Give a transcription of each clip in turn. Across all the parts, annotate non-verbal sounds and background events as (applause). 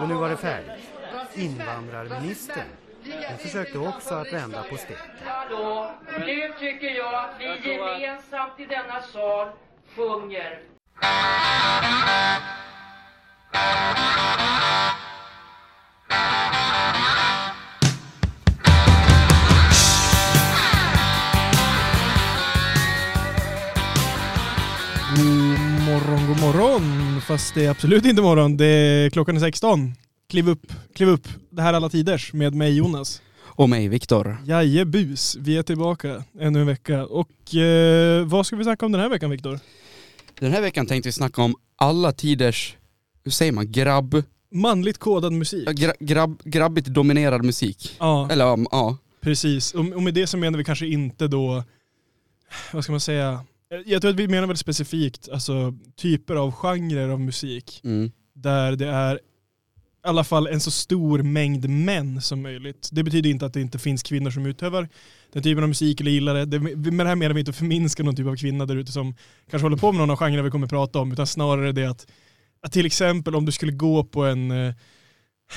Och nu var det färdigt. Invandrarministern. Hon försökte också att vända på steken. Nu tycker jag att vi gemensamt i denna sal sjunger. Morgon. Fast det är absolut inte morgon. Det är klockan är 16. Kliv upp, kliv upp. Det här är alla tiders med mig Jonas. Och mig Viktor. Jajebus, vi är tillbaka ännu en vecka. Och eh, vad ska vi snacka om den här veckan Viktor? Den här veckan tänkte vi snacka om alla tiders, hur säger man, grabb, Manligt kodad musik. gra, grabb, grabbigt dominerad musik. Ja, Eller ja, ja, precis. Och, och med det så menar vi kanske inte då, vad ska man säga? Jag tror att vi menar väl specifikt alltså, typer av genrer av musik mm, där det är i alla fall en så stor mängd män som möjligt. Det betyder inte att det inte finns kvinnor som utövar den typen av musik eller gillar det. det med det här menar vi inte att förminska någon typ av kvinna där ute som kanske håller på med någon av genrerna vi kommer att prata om, utan snarare det att, att till exempel om du skulle gå på en eh,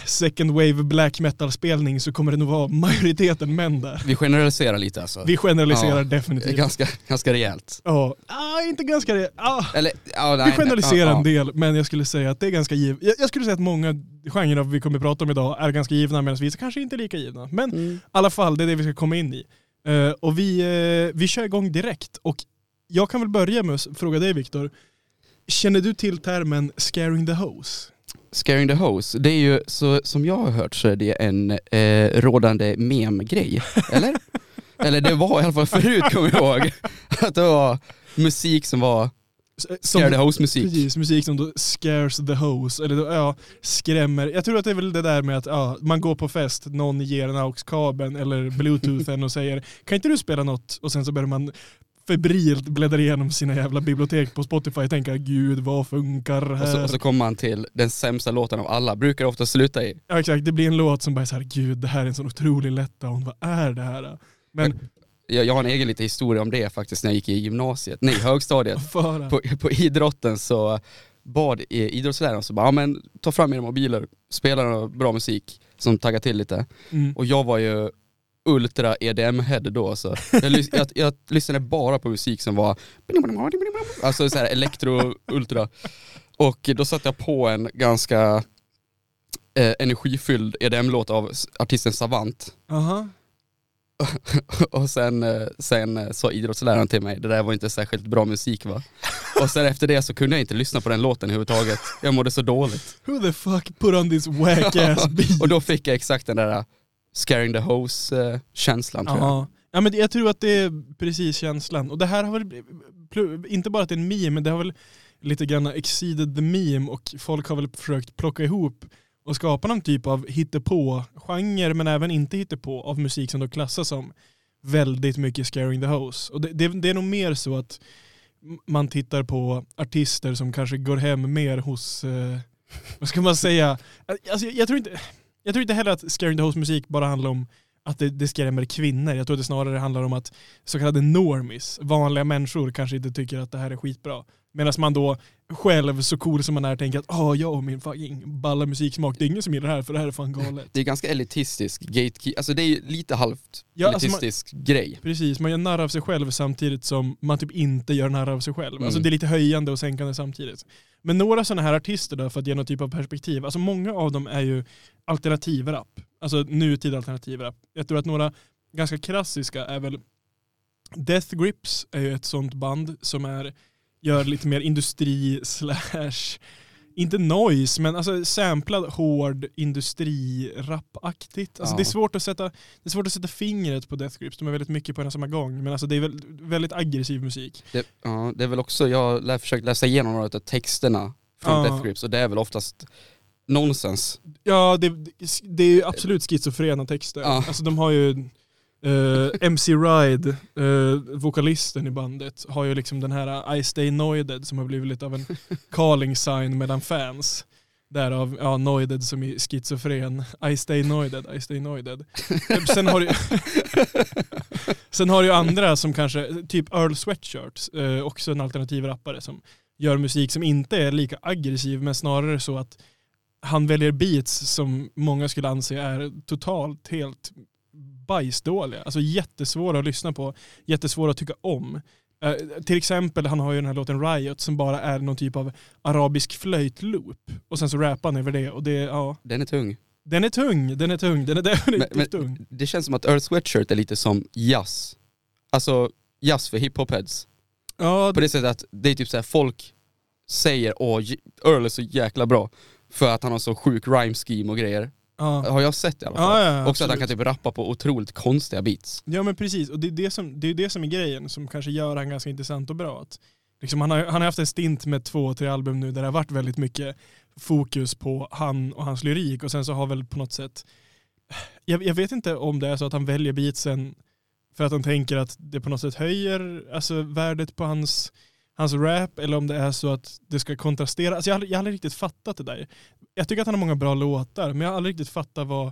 second wave black metal-spelning så kommer det nog vara majoriteten män där. vi generaliserar lite alltså. Vi generaliserar Ja, definitivt. Ganska, ganska rejält. Ja, ah, inte ganska det. Ah. Eller, nej, Vi generaliserar nej, ja, en del, men jag skulle säga att det är ganska givet. Jag, jag skulle säga att många genrer vi kommer att prata om idag är ganska givna, medan vissa kanske inte är lika givna. Men Mm. i alla fall, det är det vi ska komma in i. Eh, och vi, eh, vi kör igång direkt. Och jag kan väl börja med att fråga dig Viktor. Känner du till termen scaring the hose? Scaring the Hose, det är ju, så, som jag har hört så är det en eh, rådande mem-grej, (laughs) eller? eller det var i alla fall förut kommer jag ihåg, att det var musik som var Som, Scare the Hose-musik. Precis, musik som då scares the hose, eller då, ja, skrämmer. Jag tror att det är väl det där med att ja, man går på fest, någon ger en AUX-kabeln eller bluetoothen och säger kan inte du spela något? Och sen så börjar man febrilt bläddra igenom sina jävla bibliotek på Spotify och tänka gud vad funkar och så, här? och så kommer man till den sämsta låten av alla, brukar ofta sluta i. Ja exakt, det blir en låt som bara är så här, gud det här är en sån otrolig letdown, vad är det här? Men Jag, jag har en egen liten historia om det faktiskt när jag gick i gymnasiet, nej högstadiet. (laughs) På, på idrotten så bad idrottsläraren så bara, ja men ta fram era mobiler, spela bra musik som taggar till lite. mm. Och jag var ju ultra EDM-head då så jag, lys- jag, jag lyssnade bara på musik som var alltså så här elektro-ultra. Och då satte jag på en ganska eh, energifylld EDM-låt av artisten Savant. Aha. (laughs) Och sen, eh, sen eh, sa idrottsläraren till mig, det där var inte särskilt bra musik va? Och sen efter det så kunde jag inte lyssna på den låten överhuvudtaget. Jag mådde så dåligt. Who the fuck put on this wack ass beat? (laughs) Och då fick jag exakt den där scaring the hose-känslan tror jag. Ja. men jag tror att det är precis känslan. Och det här har väl, inte bara att det är en meme, men det har väl lite grann exceeded the meme och folk har väl försökt plocka ihop och skapa någon typ av hittepå-genre men även inte hittepå av musik som då klassas som väldigt mycket scaring the house. Och det, det, det är nog mer så att man tittar på artister som kanske går hem mer hos, eh, vad ska man säga, alltså, jag, jag, tror inte, jag tror inte heller att scaring the Host musik bara handlar om att det, det skrämmer kvinnor. Jag tror att det snarare handlar om att så kallade normies, vanliga människor, kanske inte tycker att det här är skitbra. Medan man då själv, så cool som man är, tänker att ah, jag och min fucking balla musiksmak, det är ingen som gillar det här för det här är fan galet. Det är ganska elitistisk gatekeep, alltså det är lite halvt Ja, alltså elitistisk grej. Precis, man gör narr av sig själv samtidigt som man typ inte gör narr av sig själv. Alltså Mm. det är lite höjande och sänkande samtidigt. Men några sådana här artister då, för att ge någon typ av perspektiv, alltså många av dem är ju alternativrap. Alltså nutida alternativrap. Jag tror att några ganska klassiska är väl Death Grips är ju ett sånt band som är, gör lite mer industri slash inte noise, men alltså samplad hård industrirapaktigt. Alltså Ja. det, är svårt att sätta, det är svårt att sätta fingret på Death Grips, de är väldigt mycket på en och samma gång. Men alltså det är väl, väldigt aggressiv musik. Det, ja, det är väl också, jag har försökt läsa igenom några av texterna från Ja. Death Grips och det är väl oftast nonsens. Ja, det, det är ju absolut schizofrena texter. Ja. Alltså de har ju eh, MC Ride, eh, vokalisten i bandet, har ju liksom den här I Stay Noided som har blivit lite av en (laughs) calling sign mellan fans. Därav, ja, noided som i schizofren. I stay noided, I stay noided. Sen har du (laughs) Sen har du andra som kanske, typ Earl Sweatshirt, eh, också en alternativ rappare som gör musik som inte är lika aggressiv men snarare så att han väljer beats som många skulle anse är totalt helt bajsdåliga. Alltså jättesvåra att lyssna på, jättesvåra att tycka om. Eh, till exempel, han har ju den här låten Riot som bara är någon typ av arabisk flöjtloop. Och sen så rappar han över det och det, ja. Den är tung. Den är tung, den är tung, den är (laughs) definitivt Men- men- tung. Det känns som att Earth Sweatshirt är lite som jazz. Alltså jazz för hiphop-heads. Ja, På det sättet att det är typ såhär folk säger åh Earl är så jäkla bra för att han har så sjuk rhyme scheme och grejer. Ja. Har jag sett i alla fall. Ja, ja, Också att han kan typ rappa på otroligt konstiga beats. Ja men precis, och det är det som, det är det som är grejen som kanske gör han ganska intressant och bra. Att, liksom, han, har, han har haft en stint med två, tre album nu där det har varit väldigt mycket fokus på han och hans lyrik och sen så har väl på något sätt, jag, jag vet inte om det är så att han väljer beatsen för att han tänker att det på något sätt höjer alltså, värdet på hans, hans rap eller om det är så att det ska kontrastera. Alltså, jag, har, aldrig- jag har aldrig riktigt fattat det där. Jag tycker att han har många bra låtar men jag har aldrig riktigt fattat vad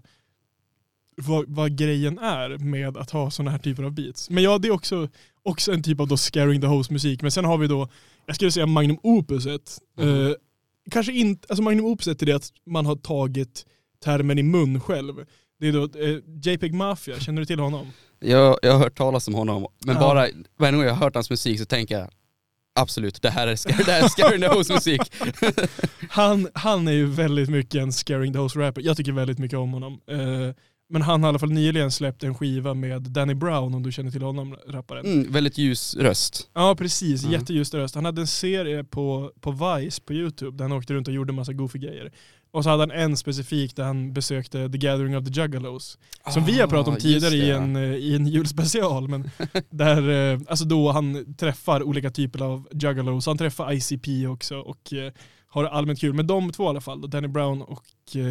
vad, vad grejen är med att ha sådana här typer av beats. Men ja, det är också, också en typ av då scaring the host musik. Men sen har vi då, jag skulle säga magnum opuset. Mhm. Eh, kanske inte, alltså magnum opuset är det att man har tagit termen i mun själv. Det är då eh, JPEG Mafia, känner du till honom? Jag, jag har hört talas om honom, men Ja. bara varje gång jag har hört hans musik så tänker jag absolut, det här är Scary, det här är Scary Nose musik. (laughs) Han, han är ju väldigt mycket en scaring the host rapper. Jag tycker väldigt mycket om honom. Eh, men han har i alla fall nyligen släppt en skiva med Danny Brown om du känner till honom, rapparen. Mm, väldigt ljus röst. Ja precis, Mm. jätteljus röst. Han hade en serie på, på Vice på YouTube där han åkte runt och gjorde massa goofy grejer. Och så hade han en specifik där han besökte The Gathering of the Juggalos. Som vi har pratat om Ah, tidigare i en, eh, i en julspecial. Men (laughs) där, eh, alltså då han träffar olika typer av Juggalos. Han träffar ICP också och eh, har allmänt kul. Men de två i alla fall, Danny Brown och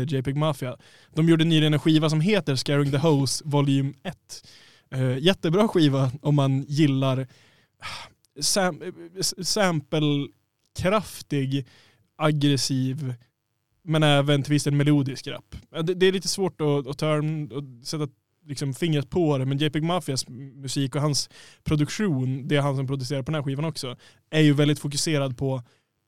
JPEG Mafia, de gjorde nyligen en skiva som heter Scaring the Hose Volym 1. Eh, jättebra skiva om man gillar sam samplekraftig, aggressiv, men även till viss del melodisk rap. Det, det är lite svårt att, att, ta, att sätta liksom fingret på det, men JPEG Mafias musik och hans produktion, det är han som producerar på den här skivan också, är ju väldigt fokuserad på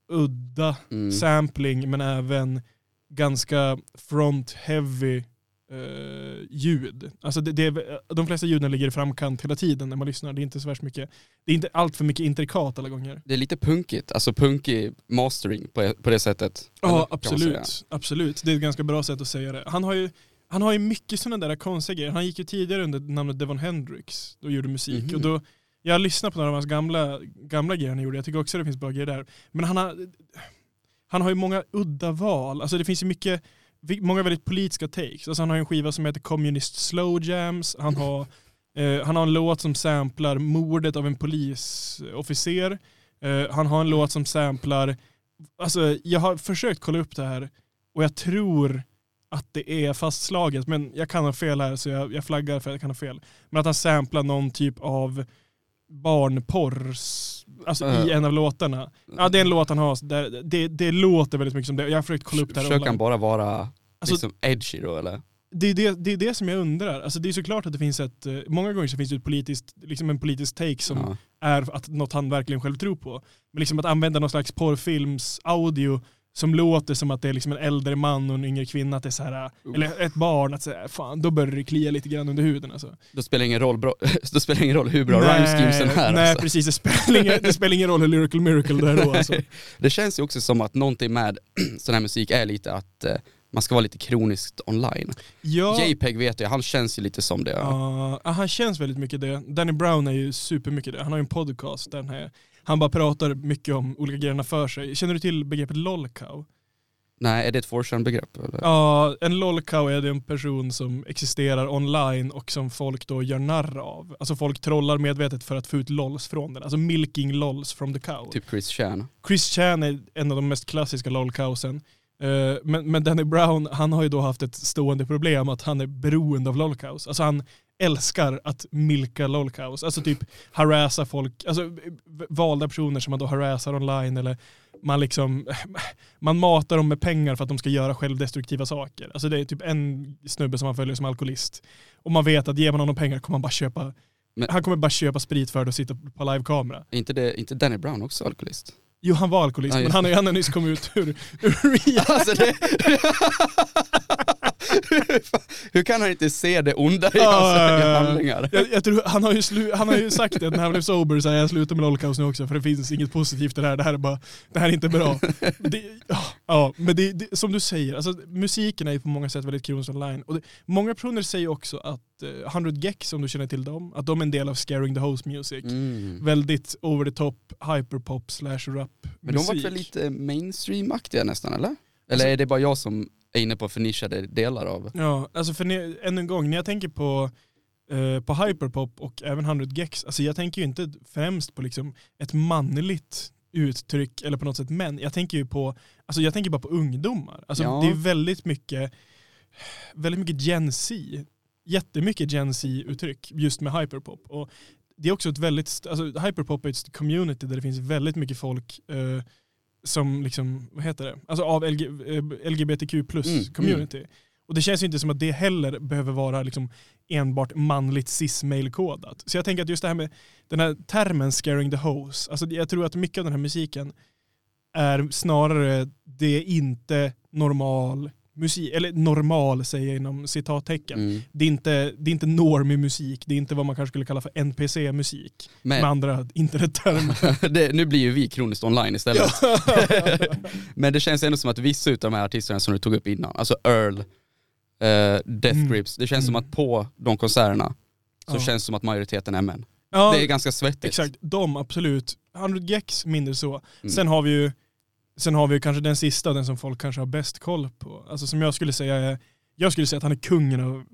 udda Mm. sampling men även ganska front-heavy eh, ljud. Alltså det, det de flesta ljuden ligger i framkant hela tiden när man lyssnar. Det är inte så värst mycket, det är inte allt för mycket intrikat alla gånger. Det är lite punkigt, alltså punkig mastering på, på det sättet. Eller, Ja säga. absolut, absolut. Det är ett ganska bra sätt att säga det. Han har ju, han har ju mycket sådana där konstiga grejer. Han gick ju tidigare under namnet Devon Hendrix och gjorde musik. Mhm. Och då, jag har lyssnat på några av hans gamla, gamla grejer han gjorde. Jag tycker också det finns bra grejer där. Men han har, han har ju många udda val. Alltså det finns ju mycket, många väldigt politiska takes. Alltså han har en skiva som heter Communist Slow Jams. Han har, (laughs) eh, han har en låt som samplar mordet av en polisofficer. Eh, han har en låt som samplar, alltså jag har försökt kolla upp det här och jag tror att det är fastslaget, men jag kan ha fel här så jag, jag flaggar för att jag kan ha fel. Men att han samplar någon typ av barnporr alltså i Äh. en av låtarna. Ja det är en låt han har, där, det, det låter väldigt mycket som det. Jag har försökt kolla upp det här Försöker han bara vara Alltså, liksom edgy då eller? det, är det, det är det som jag undrar. Alltså det är såklart att det finns ett, eh, många gånger så finns det ett politiskt, liksom en politisk take som Ja. är att något han verkligen själv tror på. Men liksom att använda någon slags porrfilms audio som låter som att det är liksom en äldre man och en yngre kvinna, att det är så här, eller ett barn, att säga, fan då börjar det klia lite grann under huden. Alltså. Då spelar ingen roll, bra, (laughs) då spelar ingen roll hur bra rhyme schemesen är. Nej alltså. precis, det spelar, ingen, det spelar ingen roll hur lyrical miracle det är då. (laughs) Alltså. Det känns ju också som att någonting med (clears throat) sån här musik är lite att eh, man ska vara lite kroniskt online. Ja, JPEG vet jag, han känns ju lite som det. Ja, han känns väldigt mycket det. Danny Brown är ju supermycket det. Han har ju en podcast där han, är, han bara pratar mycket om olika grejerna för sig. Känner du till begreppet lolcow? Nej, är det ett 4 begrepp eller? Ja, en lolcow är det en person som existerar online och som folk då gör narr av. Alltså folk trollar medvetet för att få ut lols från den. Alltså milking lols from the cow. Typ Chris Chan. Chris Chan är en av de mest klassiska lolcowsen. Eh, Men, men Danny Brown, han har ju då haft ett stående problem att han är beroende av lolcows. Alltså han älskar att milka lolcows. Alltså typ harassa folk, alltså valda personer som man då harassar online eller man liksom, (laughs) man matar dem med pengar för att de ska göra självdestruktiva saker. Alltså det är typ en snubbe som man följer som alkoholist. Och man vet att ger man honom pengar kommer han bara köpa, Men- han kommer bara köpa sprit för det och sitta på livekamera. Är inte, det, inte Danny Brown också alkoholist? Jo han var alkoholist, Ja, men han, han har nyss kommit ut ur, ur rehab. (laughs) Alltså det... (laughs) (laughs) Hur kan han inte se det onda i hans ja. handlingar? Jag, jag tror, han, har ju slu, han har ju sagt det när han blev sober, så här, jag slutar med Lolcaus nu också för det finns inget positivt i det här, det här är bara, det här är inte bra. Det, ja, men det, det, som du säger, alltså, musiken är ju på många sätt väldigt Kronos online. Och det, många personer säger också att uh, 100 Gex, om du känner till dem, att de är en del av Scaring the Host Music. Mm. Väldigt over the top, hyperpop slash rap Men de var musik. väl lite mainstream-aktiga nästan eller? Eller Alltså- är det bara jag som är inne på förnischade delar av? Ja, alltså för ne- än en gång, när jag tänker på, eh, på hyperpop och även 100 Gex, alltså jag tänker ju inte främst på liksom ett manligt uttryck eller på något sätt män. Jag tänker ju på, alltså jag tänker bara på ungdomar. Alltså Ja. det är väldigt mycket, väldigt mycket Gen Z, jättemycket Gen Z-uttryck just med hyperpop. Och det är också ett väldigt, alltså hyperpop är ett community där det finns väldigt mycket folk eh, som liksom, vad heter det, alltså av LG, eh, LGBTQ plus Mm, community. Och det känns ju inte som att det heller behöver vara liksom enbart manligt cis-mail-kodat. Så jag tänker att just det här med den här termen scaring the hose, alltså jag tror att mycket av den här musiken är snarare det är inte normal musik, eller normal säger jag inom citattecken. Mm. Det är inte, det är inte normig musik, det är inte vad man kanske skulle kalla för NPC-musik. Med andra internettermer. (laughs) nu blir ju vi kroniskt online istället. (laughs) Men det känns ändå som att vissa av de här artisterna som du tog upp innan, alltså Earl, eh, Death Mm. Grips, det känns som Mm. att på de konserterna så Ja. känns det som att majoriteten är män. ja, Det är ganska svettigt. exakt. De absolut. 100 Gex mindre så. Mm. Sen har vi ju Sen har vi ju kanske den sista, den som folk kanske har bäst koll på. Alltså som jag skulle säga är, jag skulle säga att han är kungen av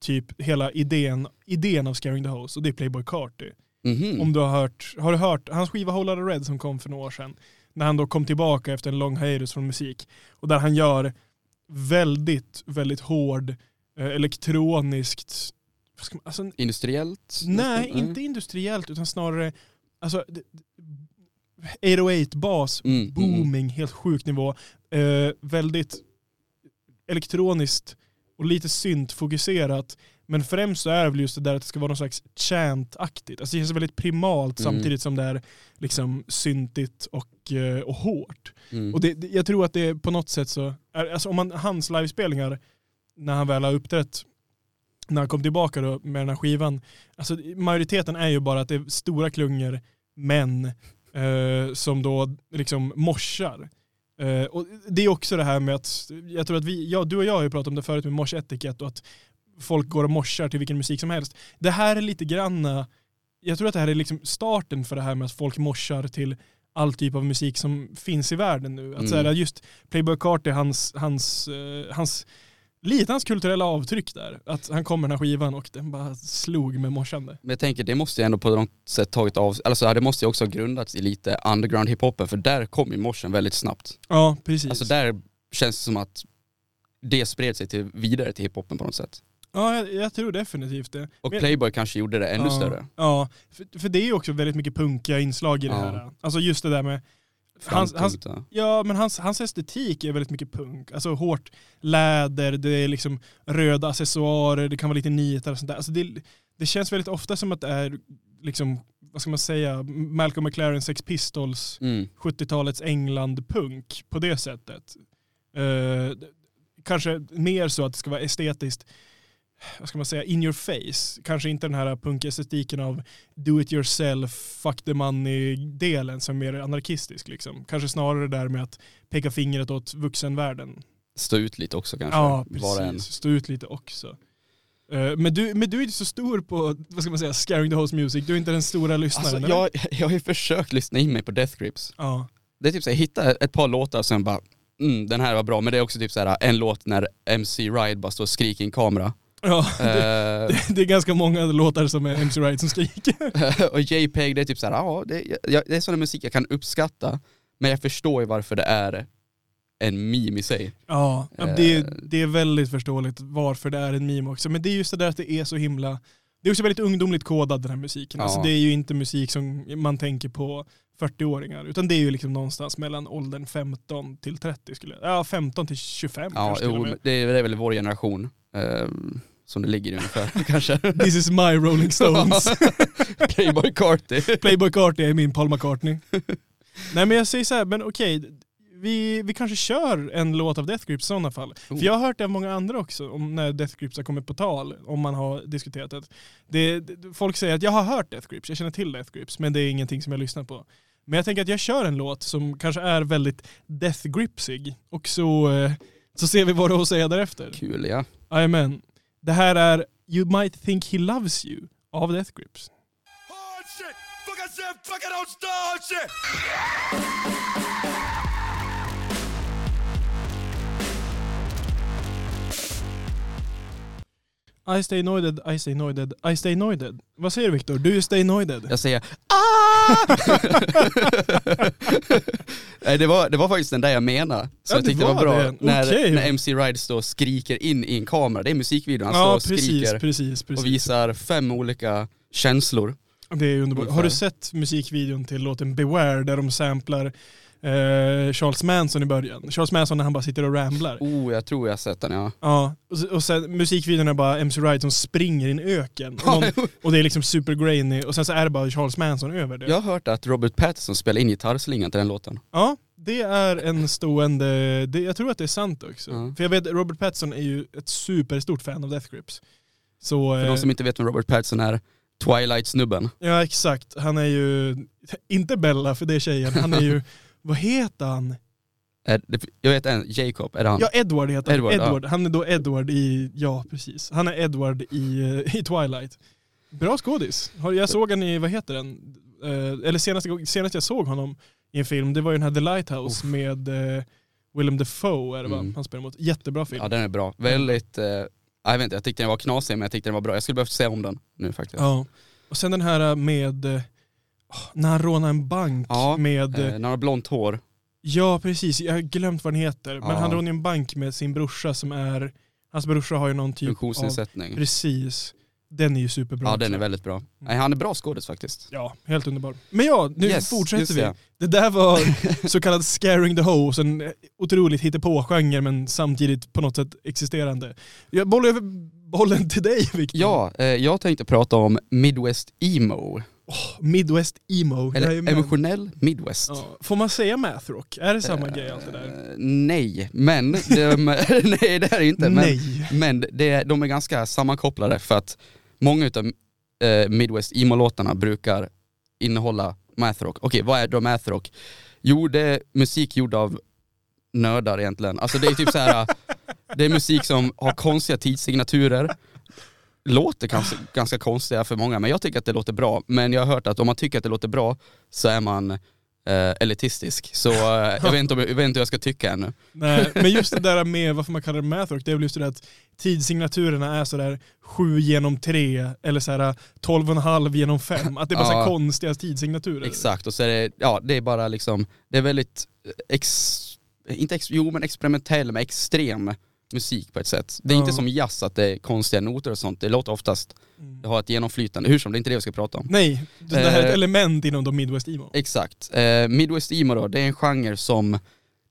typ hela idén, idén av Scaring the Host och det är Playboy Carty. Mhm. Om du har hört, har du hört hans skiva Whole Lotta Red som kom för några år sedan? När han då kom tillbaka efter en lång hiatus från musik. Och där han gör väldigt, väldigt hård, eh, elektroniskt, man, alltså, Industriellt? Nej, inte industriellt utan snarare alltså, 808-bas, Mm, mm, booming, helt sjuk nivå. Eh, väldigt elektroniskt och lite syntfokuserat. Men främst så är det väl just det där att det ska vara någon slags chant-aktigt. Alltså det känns väldigt primalt Mm. samtidigt som det är liksom syntigt och, eh, och hårt. Mm. Och det, jag tror att det på något sätt så, är, alltså om man, hans livespelningar, när han väl har uppträtt, när han kom tillbaka då med den här skivan, alltså majoriteten är ju bara att det är stora klungor män eh, som då liksom morsar. Eh, och det är också det här med att, jag tror att vi, ja, du och jag har ju pratat om det förut med morsetikett och att folk går och morsar till vilken musik som helst. Det här är lite granna, jag tror att det här är liksom starten för det här med att folk morsar till all typ av musik som finns i världen nu. Att Mm. så här, just Playboy Carty, hans, hans, eh, hans, lite hans kulturella avtryck där. Att han kom med den här skivan och den bara slog med morsande. Men jag tänker, det måste ju ändå på något sätt tagit av, alltså det måste ju också ha grundats i lite underground hiphopen för där kom ju morsen väldigt snabbt. Ja, precis. Alltså där känns det som att det spred sig till, vidare till hiphopen på något sätt. Ja, jag, jag tror definitivt det. Och Men- Playboy kanske gjorde det ännu ja, större. Ja, för, för det är ju också väldigt mycket punkiga inslag i det Ja. här. Alltså just det där med hans, hans, Ja, men hans, hans estetik är väldigt mycket punk. Alltså hårt läder, det är liksom röda accessoarer, det kan vara lite nitar och sånt där. Alltså det, det känns väldigt ofta som att det är, liksom, vad ska man säga, Malcolm McLaren Sex Pistols, Mm. 70-talets England-punk på det sättet. Eh, kanske mer så att det ska vara estetiskt, vad ska man säga, in your face. Kanske inte den här punkestetiken av do it yourself, fuck the money-delen som är mer anarkistisk. Liksom. Kanske snarare det där med att peka fingret åt vuxenvärlden. Stå ut lite också kanske. Ja, precis. Stå ut lite också. Eh, Men du, men du är inte så stor på, vad ska man säga, scaring the host music. Du är inte den stora lyssnaren. Alltså, jag, jag har ju försökt lyssna in mig på Death Grips. Ja. Det är typ såhär, hitta ett par låtar och sen bara mm, den här var bra, men det är också typ såhär en låt när MC Ride bara står och skriker i en kamera. Ja, Eh, det, det är ganska många låtar som är MC Right som skriker. (laughs) och JPEG det är typ såhär, ja det, jag, det är sån musik jag kan uppskatta, men jag förstår ju varför det är en meme i sig. Ja, ja, det, Eh. det är väldigt förståeligt varför det är en meme också. Men det är just det där att det är så himla... Det är också väldigt ungdomligt kodad den här musiken. Ja. Alltså, det är ju inte musik som man tänker på 40-åringar. Utan det är ju liksom någonstans mellan åldern 15 till 30 skulle jag... Ja, 15 till 25 Ja, kanske till och jo, med. det, är, det är väl vår generation eh, som det ligger ungefär (laughs) kanske. This is my Rolling (laughs) Stones. (laughs) Playboy Carty. Playboy Carty är min Paul McCartney. Nej men jag säger så här, men okej, vi, vi kanske kör en låt av Death Grips i sådana fall. Oh. För jag har hört det av många andra också, om när Death Grips har kommit på tal, om man har diskuterat det. det. det- Folk säger att jag har hört Death Grips, jag känner till Death Grips, men det är ingenting som jag lyssnar på. Men jag tänker att jag kör en låt som kanske är väldigt Death Gripsig, och så, eh, så ser vi vad du har att säga därefter. Kul ja. Jajamän. Det här är You Might Think He Loves You av Death Grips. Hard shit. Fuck I said, fuck I don't start shit. I stay noided, I stay noided, I stay noided. Vad säger du Viktor? Do you stay noided? Jag säger ah! (laughs) Nej, det, var, det var faktiskt den där jag menade. Så Ja, jag det tyckte det var var bra. det. När, Okej. när MC Ride står och skriker in i en kamera. Det är musikvideon. Han står ja, och skriker precis, precis, precis. och visar fem olika känslor. Det är underbart. Har du sett musikvideon till låten Beware där de samplar eh, Charles Manson i början? Charles Manson när han bara sitter och ramblar. Oh, jag tror jag har sett den ja. Ja, och, och sen musikvideon är bara MC Ride som springer i en öken. Och, någon, och det är liksom super grainy och sen så är det bara Charles Manson över det. Jag har hört att Robert Pattinson spelar in gitarrslingan till den låten. Ja, det är en stående, det, jag tror att det är sant också. Ja. För jag vet, Robert Pattinson är ju ett superstort fan av Death Grips. Så, För eh, de som inte vet vem Robert Pattinson är, Twilight-snubben. ja exakt, han är ju, inte Bella för det är tjejen, han är ju, (laughs) vad heter han? Det- Jag vet en, Jacob, är det han? Ja Edward heter han, Edward, Edward, ja. han är då Edward i, ja precis, han är Edward i, eh, i Twilight. Bra skådis. Jag såg han i, vad heter den? Eh, eller senast, senast jag såg honom i en film, det var ju den här The Lighthouse med eh, Willem Dafoe är det va? Mm. Han spelar mot. Jättebra film. Ja den är bra. Väldigt, eh, jag vet inte, jag tyckte den var knasig men jag tyckte den var bra. Jag skulle behövt se om den nu faktiskt. Ja. Och sen den här med, när han rånar en bank Ja, med, Eh, när han har blont hår. ja precis, jag har glömt vad den heter. Men Ja. han rånar en bank med sin brorsa som är, hans brorsa har ju någon typ av, Funktionsnedsättning. precis. Den är ju superbra Ja den är väldigt bra. Nej, han är bra skådis faktiskt. Ja, helt underbar. Men ja, nu Yes, fortsätter vi. det. Det. där var (laughs) så kallad scaring the hoes, en eh, otroligt hittepå-genre men samtidigt på något sätt existerande. Jag bollar över bollen till dig Victor. Ja, eh, jag tänkte prata om Midwest Emo. Midwest emo. Eller emotionell Midwest. Ja. Får man säga math rock? Är det samma grej allt det där? Nej, men de, (laughs) nej det är det inte. Men, Nej. men det, de är ganska sammankopplade för att många utav eh, Midwest emo-låtarna brukar innehålla mathrock. Okej, vad är då mathrock? Jo, det är musik gjord av nördar egentligen. Alltså det är typ så här. (laughs) det är musik som har konstiga tidssignaturer. Låter kanske ganska konstiga för många, men jag tycker att det låter bra. Men jag har hört att om man tycker att det låter bra så är man eh, elitistisk. Så eh, jag, vet inte om, jag vet inte hur jag ska tycka ännu. Nej, (laughs) men just det där med varför man kallar det math rock, det är väl just det där att tidssignaturerna är sådär 7 genom 3 eller såhär 12,5 genom 5. Att det är bara så Ja. konstiga tidssignaturer. Exakt, och så är det, ja det är bara liksom, det är väldigt, ex, inte ex, jo men experimentell men extrem musik på ett sätt. Det är Ja. inte som jazz att det är konstiga noter och sånt, det låter oftast, Mm. det har ett genomflytande, hur som, det är inte det vi ska prata om. Nej, det här är ett Eh, element inom de Midwest emo. Exakt. Eh, Midwest emo då, det är en genre som,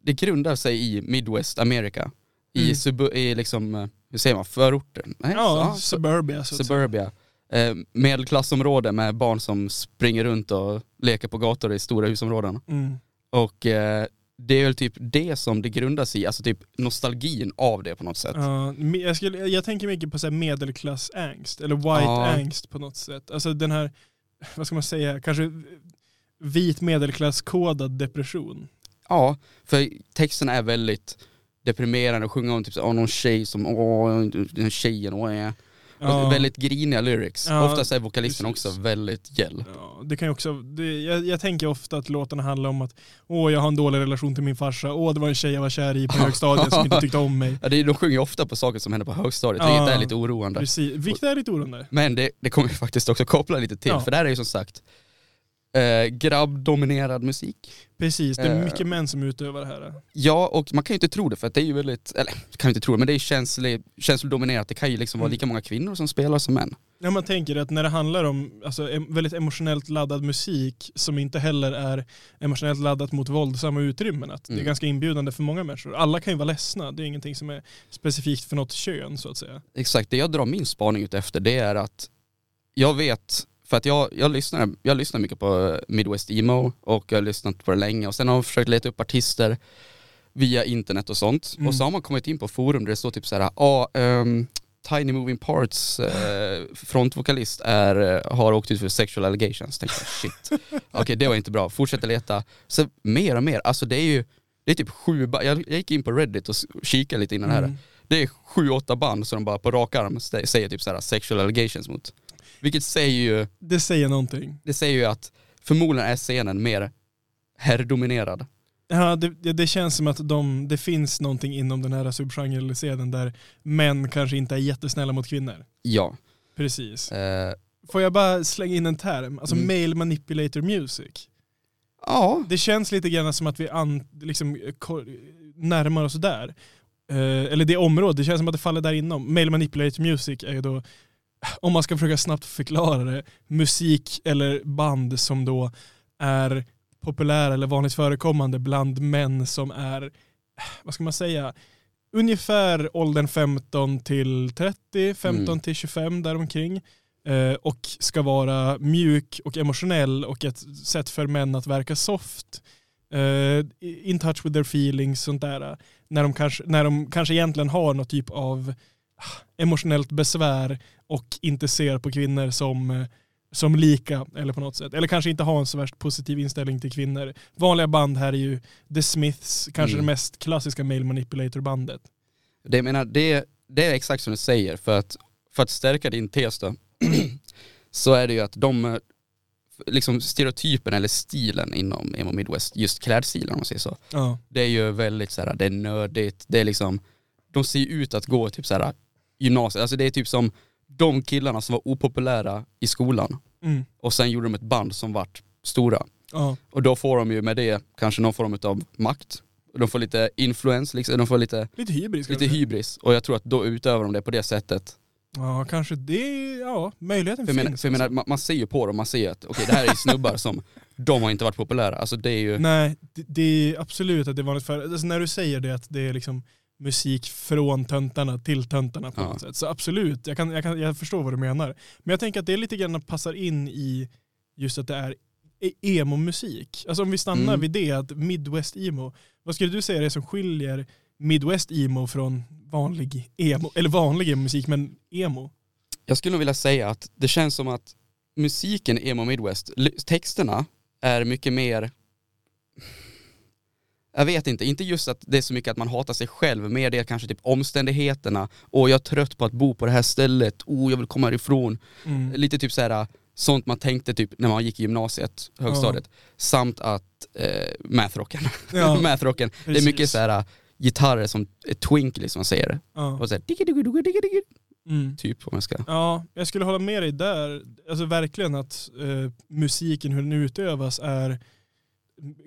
det grundar sig i Midwest America. I, Mm. sub, i liksom, hur säger man, förorter? Nej, Ja, så- suburbia så. Suburbia. Eh, medelklassområde med barn som springer runt och leker på gator i stora husområden. Mm. Och eh, det är väl typ det som det grundas i, alltså typ nostalgin av det på något sätt. Ja, jag, skulle, jag tänker mycket på så medelklassangst, eller white Ja. angst på något sätt. Alltså den här, vad ska man säga, kanske vit medelklasskodad depression. Ja, för texten är väldigt deprimerande och sjunger om typ så, någon tjej som, åh, den tjejen, åh, ja. Och väldigt griniga lyrics. Ja, Oftast är vokalisten också väldigt gäll. Ja, det kan också, det, jag, jag tänker ofta att låtarna handlar om att åh jag har en dålig relation till min farsa, åh det var en tjej jag var kär i på (laughs) högstadiet som inte tyckte om mig. Ja, det, de sjunger ju ofta på saker som händer på högstadiet, Ja. vilket är lite oroande. Precis, vilket är lite oroande. Men det, det kommer vi faktiskt också koppla lite till, Ja. för där är ju som sagt eh, grabbdominerad musik. Precis, det är Eh. mycket män som utövar det här. Ja, och man kan ju inte tro det för att det är ju väldigt, eller kan ju inte tro det, men det är känslig, känslodominerat. Det kan ju liksom vara Mm. lika många kvinnor som spelar som män. När man tänker att när det handlar om alltså, väldigt emotionellt laddad musik som inte heller är emotionellt laddat mot våldsamma utrymmen, att det är Mm. ganska inbjudande för många människor. Alla kan ju vara ledsna, det är ingenting som är specifikt för något kön så att säga. Exakt, det jag drar min spaning ut efter det är att jag vet För att jag, jag, lyssnar, jag lyssnar mycket på eh, Midwest Emo och jag har lyssnat på det länge och sen har jag försökt leta upp artister via internet och sånt. Mm. Och så har man kommit in på forum där det står typ såhär, ja, ehm, Tiny Moving Parts eh, frontvokalist är, eh, har åkt ut för sexual allegations. Tänkte jag, shit. (laughs) Okej det var inte bra, fortsätter leta. Så mer och mer, alltså det är ju, det är typ sju ba- jag, gick in på Reddit och kikade lite innan det här. Mm. Det är sju, åtta band som de bara på rak arm säger typ såhär sexual allegations mot. Vilket säger ju, Det säger någonting. det säger ju att förmodligen är scenen mer herrdominerad. Ja, det, det, känns som att de, det finns någonting inom den här subgenren där män kanske inte är jättesnälla mot kvinnor. Ja. Precis. Eh, Får jag bara slänga in en term? Alltså Mm. male manipulator music. ja, Det känns lite grann som att vi an, liksom, närmar oss där. Eh, eller det området, det känns som att det faller där inom. Male manipulator music är ju då, om man ska försöka snabbt förklara det, musik eller band som då är populära eller vanligt förekommande bland män som är, vad ska man säga, ungefär åldern 15 till 30, 15 Mm. till 25 däromkring. Eh, och ska vara mjuk och emotionell och ett sätt för män att verka soft. Eh, in touch with their feelings, sånt där. När de, kanske, när de kanske egentligen har något typ av ah, emotionellt besvär och inte ser på kvinnor som, eh, som lika eller på något sätt. Eller kanske inte har en så värst positiv inställning till kvinnor. Vanliga band här är ju The Smiths, kanske Mm. det mest klassiska male manipulator bandet. det, menar, det, det är exakt som du säger, för att, för att stärka din tes då, (clears throat) så är det ju att de, eh, liksom stereotypen eller stilen inom emo midwest, just klädstilen om man säger så, Ja. det är ju väldigt så här, det är nördigt, det är liksom, de ser ut att gå typ så här gymnasiet, alltså det är typ som de killarna som var opopulära i skolan Mm. och sen gjorde de ett band som vart stora. Ja. Och då får de ju med det kanske någon form av makt, de får lite influens, liksom, de får lite, Lite hybris lite hybris och jag tror att då utövar de det på det sättet. Ja, kanske det. Ja, möjligheten För finns. för jag menar alltså. man, ser ju på dem, man ser att okej det här är snubbar som, de har inte varit populära, alltså det är ju, Nej, det, det är absolut att det är vanligt för alltså när du säger det att det är liksom musik från töntarna till töntarna på Ja. något sätt. Så absolut, jag, kan, jag, kan, jag förstår vad du menar. Men jag tänker att det lite grann passar in i just att det är e- emo-musik. Alltså om vi stannar Mm. vid det, att Midwest emo. Vad skulle du säga är det som skiljer Midwest emo från vanlig emo, eller vanlig emo-musik, men emo? jag skulle nog vilja säga att det känns som att musiken emo midwest, texterna är mycket mer jag vet inte, inte just att det är så mycket att man hatar sig själv, mer det kanske typ omständigheterna, och jag är trött på att bo på det här stället, oh jag vill komma härifrån. Mm. Lite typ såhär, sånt man tänkte typ när man gick i gymnasiet, högstadiet. Samt att eh, mathrocken, Ja, (laughs) mathrocken, det är mycket såhär gitarrer som är twinkly som man säger. ja. Och såhär, digga, digga, digga, digga, digga, Mm. typ om jag ska. Ja, jag skulle hålla med dig där. Alltså verkligen att eh, musiken, hur den utövas är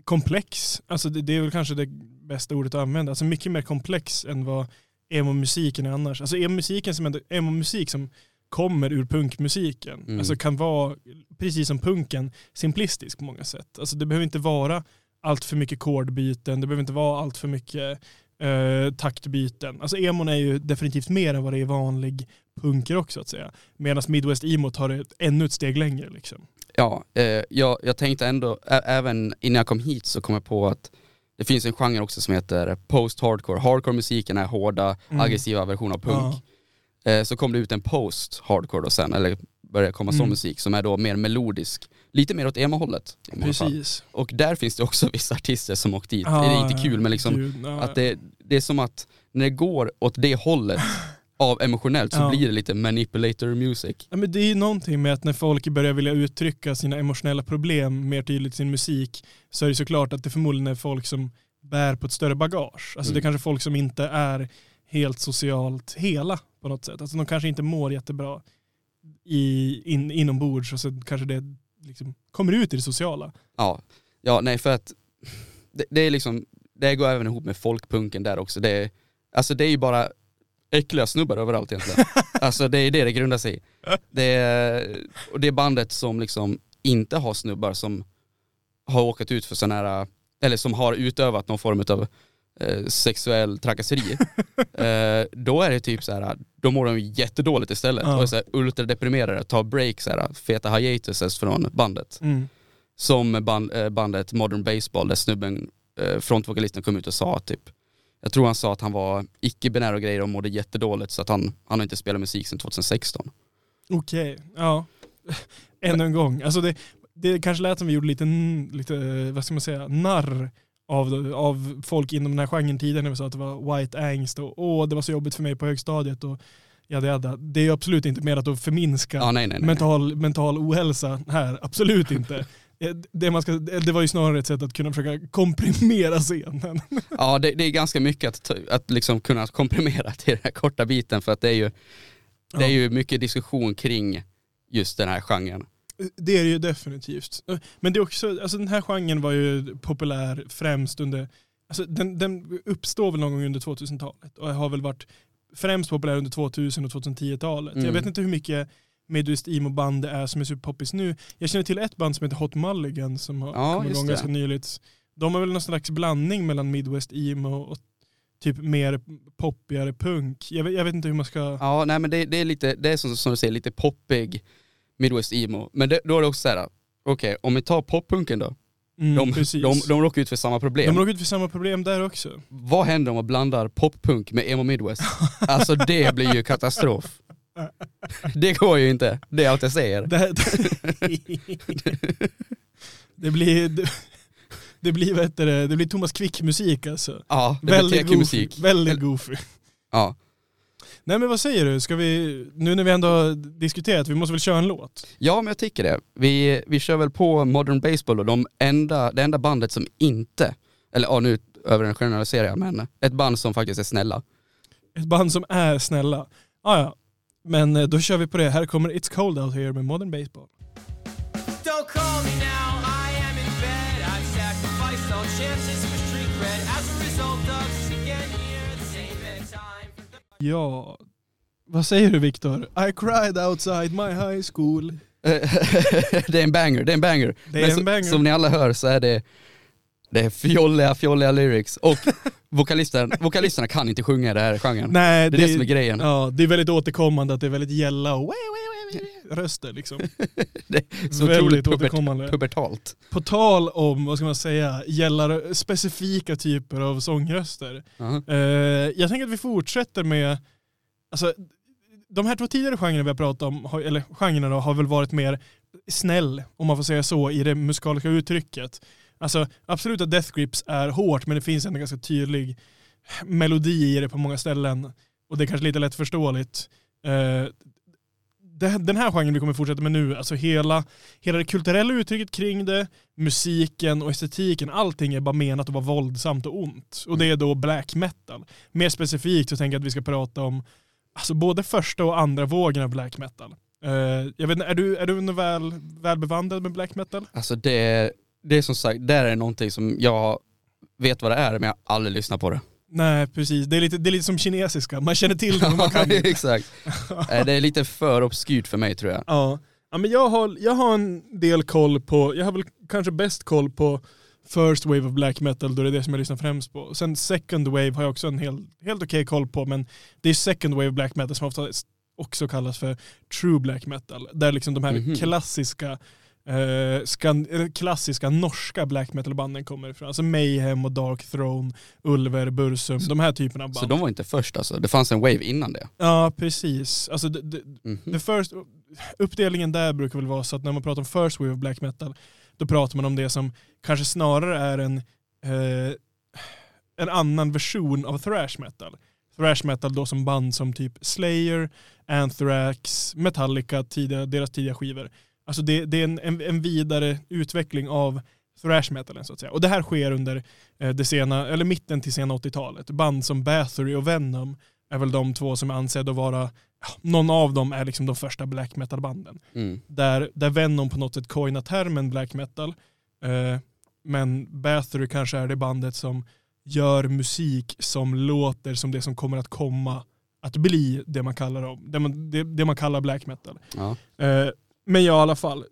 komplex. Alltså det, det är väl kanske det bästa ordet att använda. Alltså mycket mer komplex än vad emo-musiken är annars. Alltså emo-musiken som ändå, emo-musik som kommer ur punkmusiken. Mm. Alltså kan vara, precis som punken, simplistisk på många sätt. Alltså det behöver inte vara allt för mycket kodbyten, det behöver inte vara allt för mycket eh, taktbyten. Alltså emon är ju definitivt mer än vad det är vanlig punkrock så att säga. Medan Midwest emo tar det ännu ett steg längre. Liksom. Ja, eh, jag, jag tänkte ändå, ä- även innan jag kom hit så kom jag på att det finns en genre också som heter post-hardcore. Hardcore-musiken är hårda, Mm. aggressiva versioner av punk. Eh, så kom det ut en post-hardcore då sen, eller började komma sån Mm. musik som är då mer melodisk. Lite mer åt emo-hållet. i många fall. Precis. Och där finns det också (laughs) vissa artister som åkt dit. Det är inte kul men liksom gud, ja, att det, det är som att när det går åt det hållet (laughs) av emotionellt så Ja. blir det lite manipulator music. Ja, men det är ju någonting med att när folk börjar vilja uttrycka sina emotionella problem mer tydligt i sin musik så är det såklart att det förmodligen är folk som bär på ett större bagage. Alltså det är Mm. kanske folk som inte är helt socialt hela på något sätt. Alltså de kanske inte mår jättebra i, in, inombords och så kanske det liksom kommer ut i det sociala. Ja, ja nej för att (laughs) det, det är liksom, det går även ihop med folkpunken där också. Det alltså det är ju bara äckliga snubbar överallt egentligen. (laughs) alltså det är det det grundar sig i. Det är, och det är bandet som liksom inte har snubbar som har åkat ut för sådana här, eller som har utövat någon form av eh, sexuell trakasseri. (laughs) eh, då är det typ så här, då mår de jättedåligt istället. Ja. Och är så här ultradeprimerade, tar break, så här, feta hiatuses från bandet. Mm. Som band, eh, bandet Modern Baseball där snubben, eh, frontvokalisten kom ut och sa typ, jag tror han sa att han var icke-binär och grejer och mådde jättedåligt så att han, han har inte spelat musik sedan 2016. Okej, ja. (laughs) Ännu en gång. Alltså det, det kanske lät som vi gjorde lite, lite vad ska man säga, narr av, av folk inom den här genren tidigare när vi sa att det var white angst och åh det var så jobbigt för mig på högstadiet och jada jada. Det är ju absolut inte mer att förminska Ja, nej, nej, nej. mental, mental ohälsa här, absolut inte. Eh, Det, man ska, det var ju snarare ett sätt att kunna försöka komprimera scenen. (laughs) Ja, det, det är ganska mycket att, att liksom kunna komprimera till den här korta biten för att det är ju, det är ju mycket diskussion kring just den här genren. Det är det ju definitivt. Men det är också, alltså den här genren var ju populär främst under, alltså den, den uppstår väl någon gång under 2000-talet och har väl varit främst populär under 2000 och 2010-talet. Mm. Jag vet inte hur mycket Midwest emo-band det är som är superpoppis nu. Jag känner till ett band som heter Hot Mulligan som har Ja, kommit igång ganska nyligt. De har väl någon slags blandning mellan Midwest emo och typ mer poppigare punk. Jag vet, jag vet inte hur man ska... Ja, nej men det, det är lite, det är som, som du säger, lite poppig Midwest emo. Men det, då är det också såhär, okej om vi tar poppunken då. Mm, De, precis. de, de råkar ut för samma problem. de råkar ut för samma problem där också. Vad händer om man blandar poppunk med emo Midwest? Alltså det blir ju katastrof. Det går ju inte, det är allt jag säger. Det, det blir... Det, blir, vad heter det, blir Thomas Quick-musik alltså. Ja, det Väldigt goofy. TQ-musik. Väldigt goofy. Ja. Nej men vad säger du? Ska vi, nu när vi ändå har diskuterat, vi måste väl köra en låt? ja, men jag tycker det. Vi, vi kör väl på Modern Baseball och de enda, det enda bandet som inte, eller ja nu över en generalisering, men ett band som faktiskt är snälla. Ett band som är snälla. Ah, ja, men eh, då kör vi på det. Här kommer It's Cold Out Here med Modern Baseball. Don't call me now, I am in bed. I've sacrificed all chances for street cred as a result of second year, the same the- Ja, vad säger du Viktor? I cried outside my high school. (laughs) det är en banger, det är en banger. Det är Men en banger. Som ni alla hör så är det, det är fjolliga, fjolliga lyrics. Och vokalisten, (laughs) vokalisterna kan inte sjunga i den här genren. Nej, det är det som är grejen. Ja, det är väldigt återkommande att det är väldigt gälla och röster liksom. (laughs) Det är så Väldigt återkommande. pubert, pubertalt. På tal om, vad ska man säga, gällar specifika typer av sångröster. Ja. Eh, jag tänker att vi fortsätter med, alltså de här två tidigare genrerna vi har pratat om, eller genrerna då, har väl varit mer snäll, om man får säga så, i det musikaliska uttrycket. Alltså absolut att Death Grips är hårt, men det finns en ganska tydlig melodi i det på många ställen. Och det är kanske lite lättförståeligt. Uh, den här genren vi kommer fortsätta med nu, alltså hela, hela det kulturella uttrycket kring det, musiken och estetiken, allting är bara menat att vara våldsamt och ont. Och det är då black metal. Mer specifikt så tänker jag att vi ska prata om alltså både första och andra vågen av black metal. Uh, jag vet är du, är du väl, väl bevandrad med black metal? Alltså det, det är som sagt, där är någonting som jag vet vad det är men jag har aldrig lyssnat på det. Nej, precis. Det är lite, det är lite som kinesiska. Man känner till det men man kan (laughs) inte. Exakt. (laughs) Eh, Det är lite för obskyrt för mig tror jag. Ja. ja men jag, har, jag har en del koll på, jag har väl kanske bäst koll på first wave of black metal, då det är det som jag lyssnar främst på. Sen second wave har jag också en hel, helt okej koll på, men det är second wave black metal som ofta också kallas för true black metal. Där liksom de här Mhm. klassiska eh, skan, klassiska norska black metal banden kommer ifrån. Alltså Mayhem och Dark Throne, Ulver, Bursum, de här typerna av band. Så de var inte först alltså, det fanns en wave innan det. Ja, precis. Alltså, det, det, Mhm. The first, uppdelningen där brukar väl vara så att när man pratar om first wave of black metal, då pratar man om det som kanske snarare är en, eh, en annan version av thrash metal. Thrash metal då som band som typ Slayer, Anthrax, Metallica, tidiga, deras tidiga skivor. Alltså det, det är en, en, en vidare utveckling av thrash metalen så att säga. Och det här sker under eh, det sena, eller mitten till sena 80-talet. Band som Bathory och Venom är väl de två som är ansedda att vara, någon av dem är liksom de första black metal-banden. Mm. Där, där Venom på något sätt coinar termen black metal. Eh, men Bathory kanske är det bandet som gör musik som låter som det som kommer att komma att bli det man kallar dem. Det man, det, det man kallar black metal. Ja. Eh, men ja, i alla fall.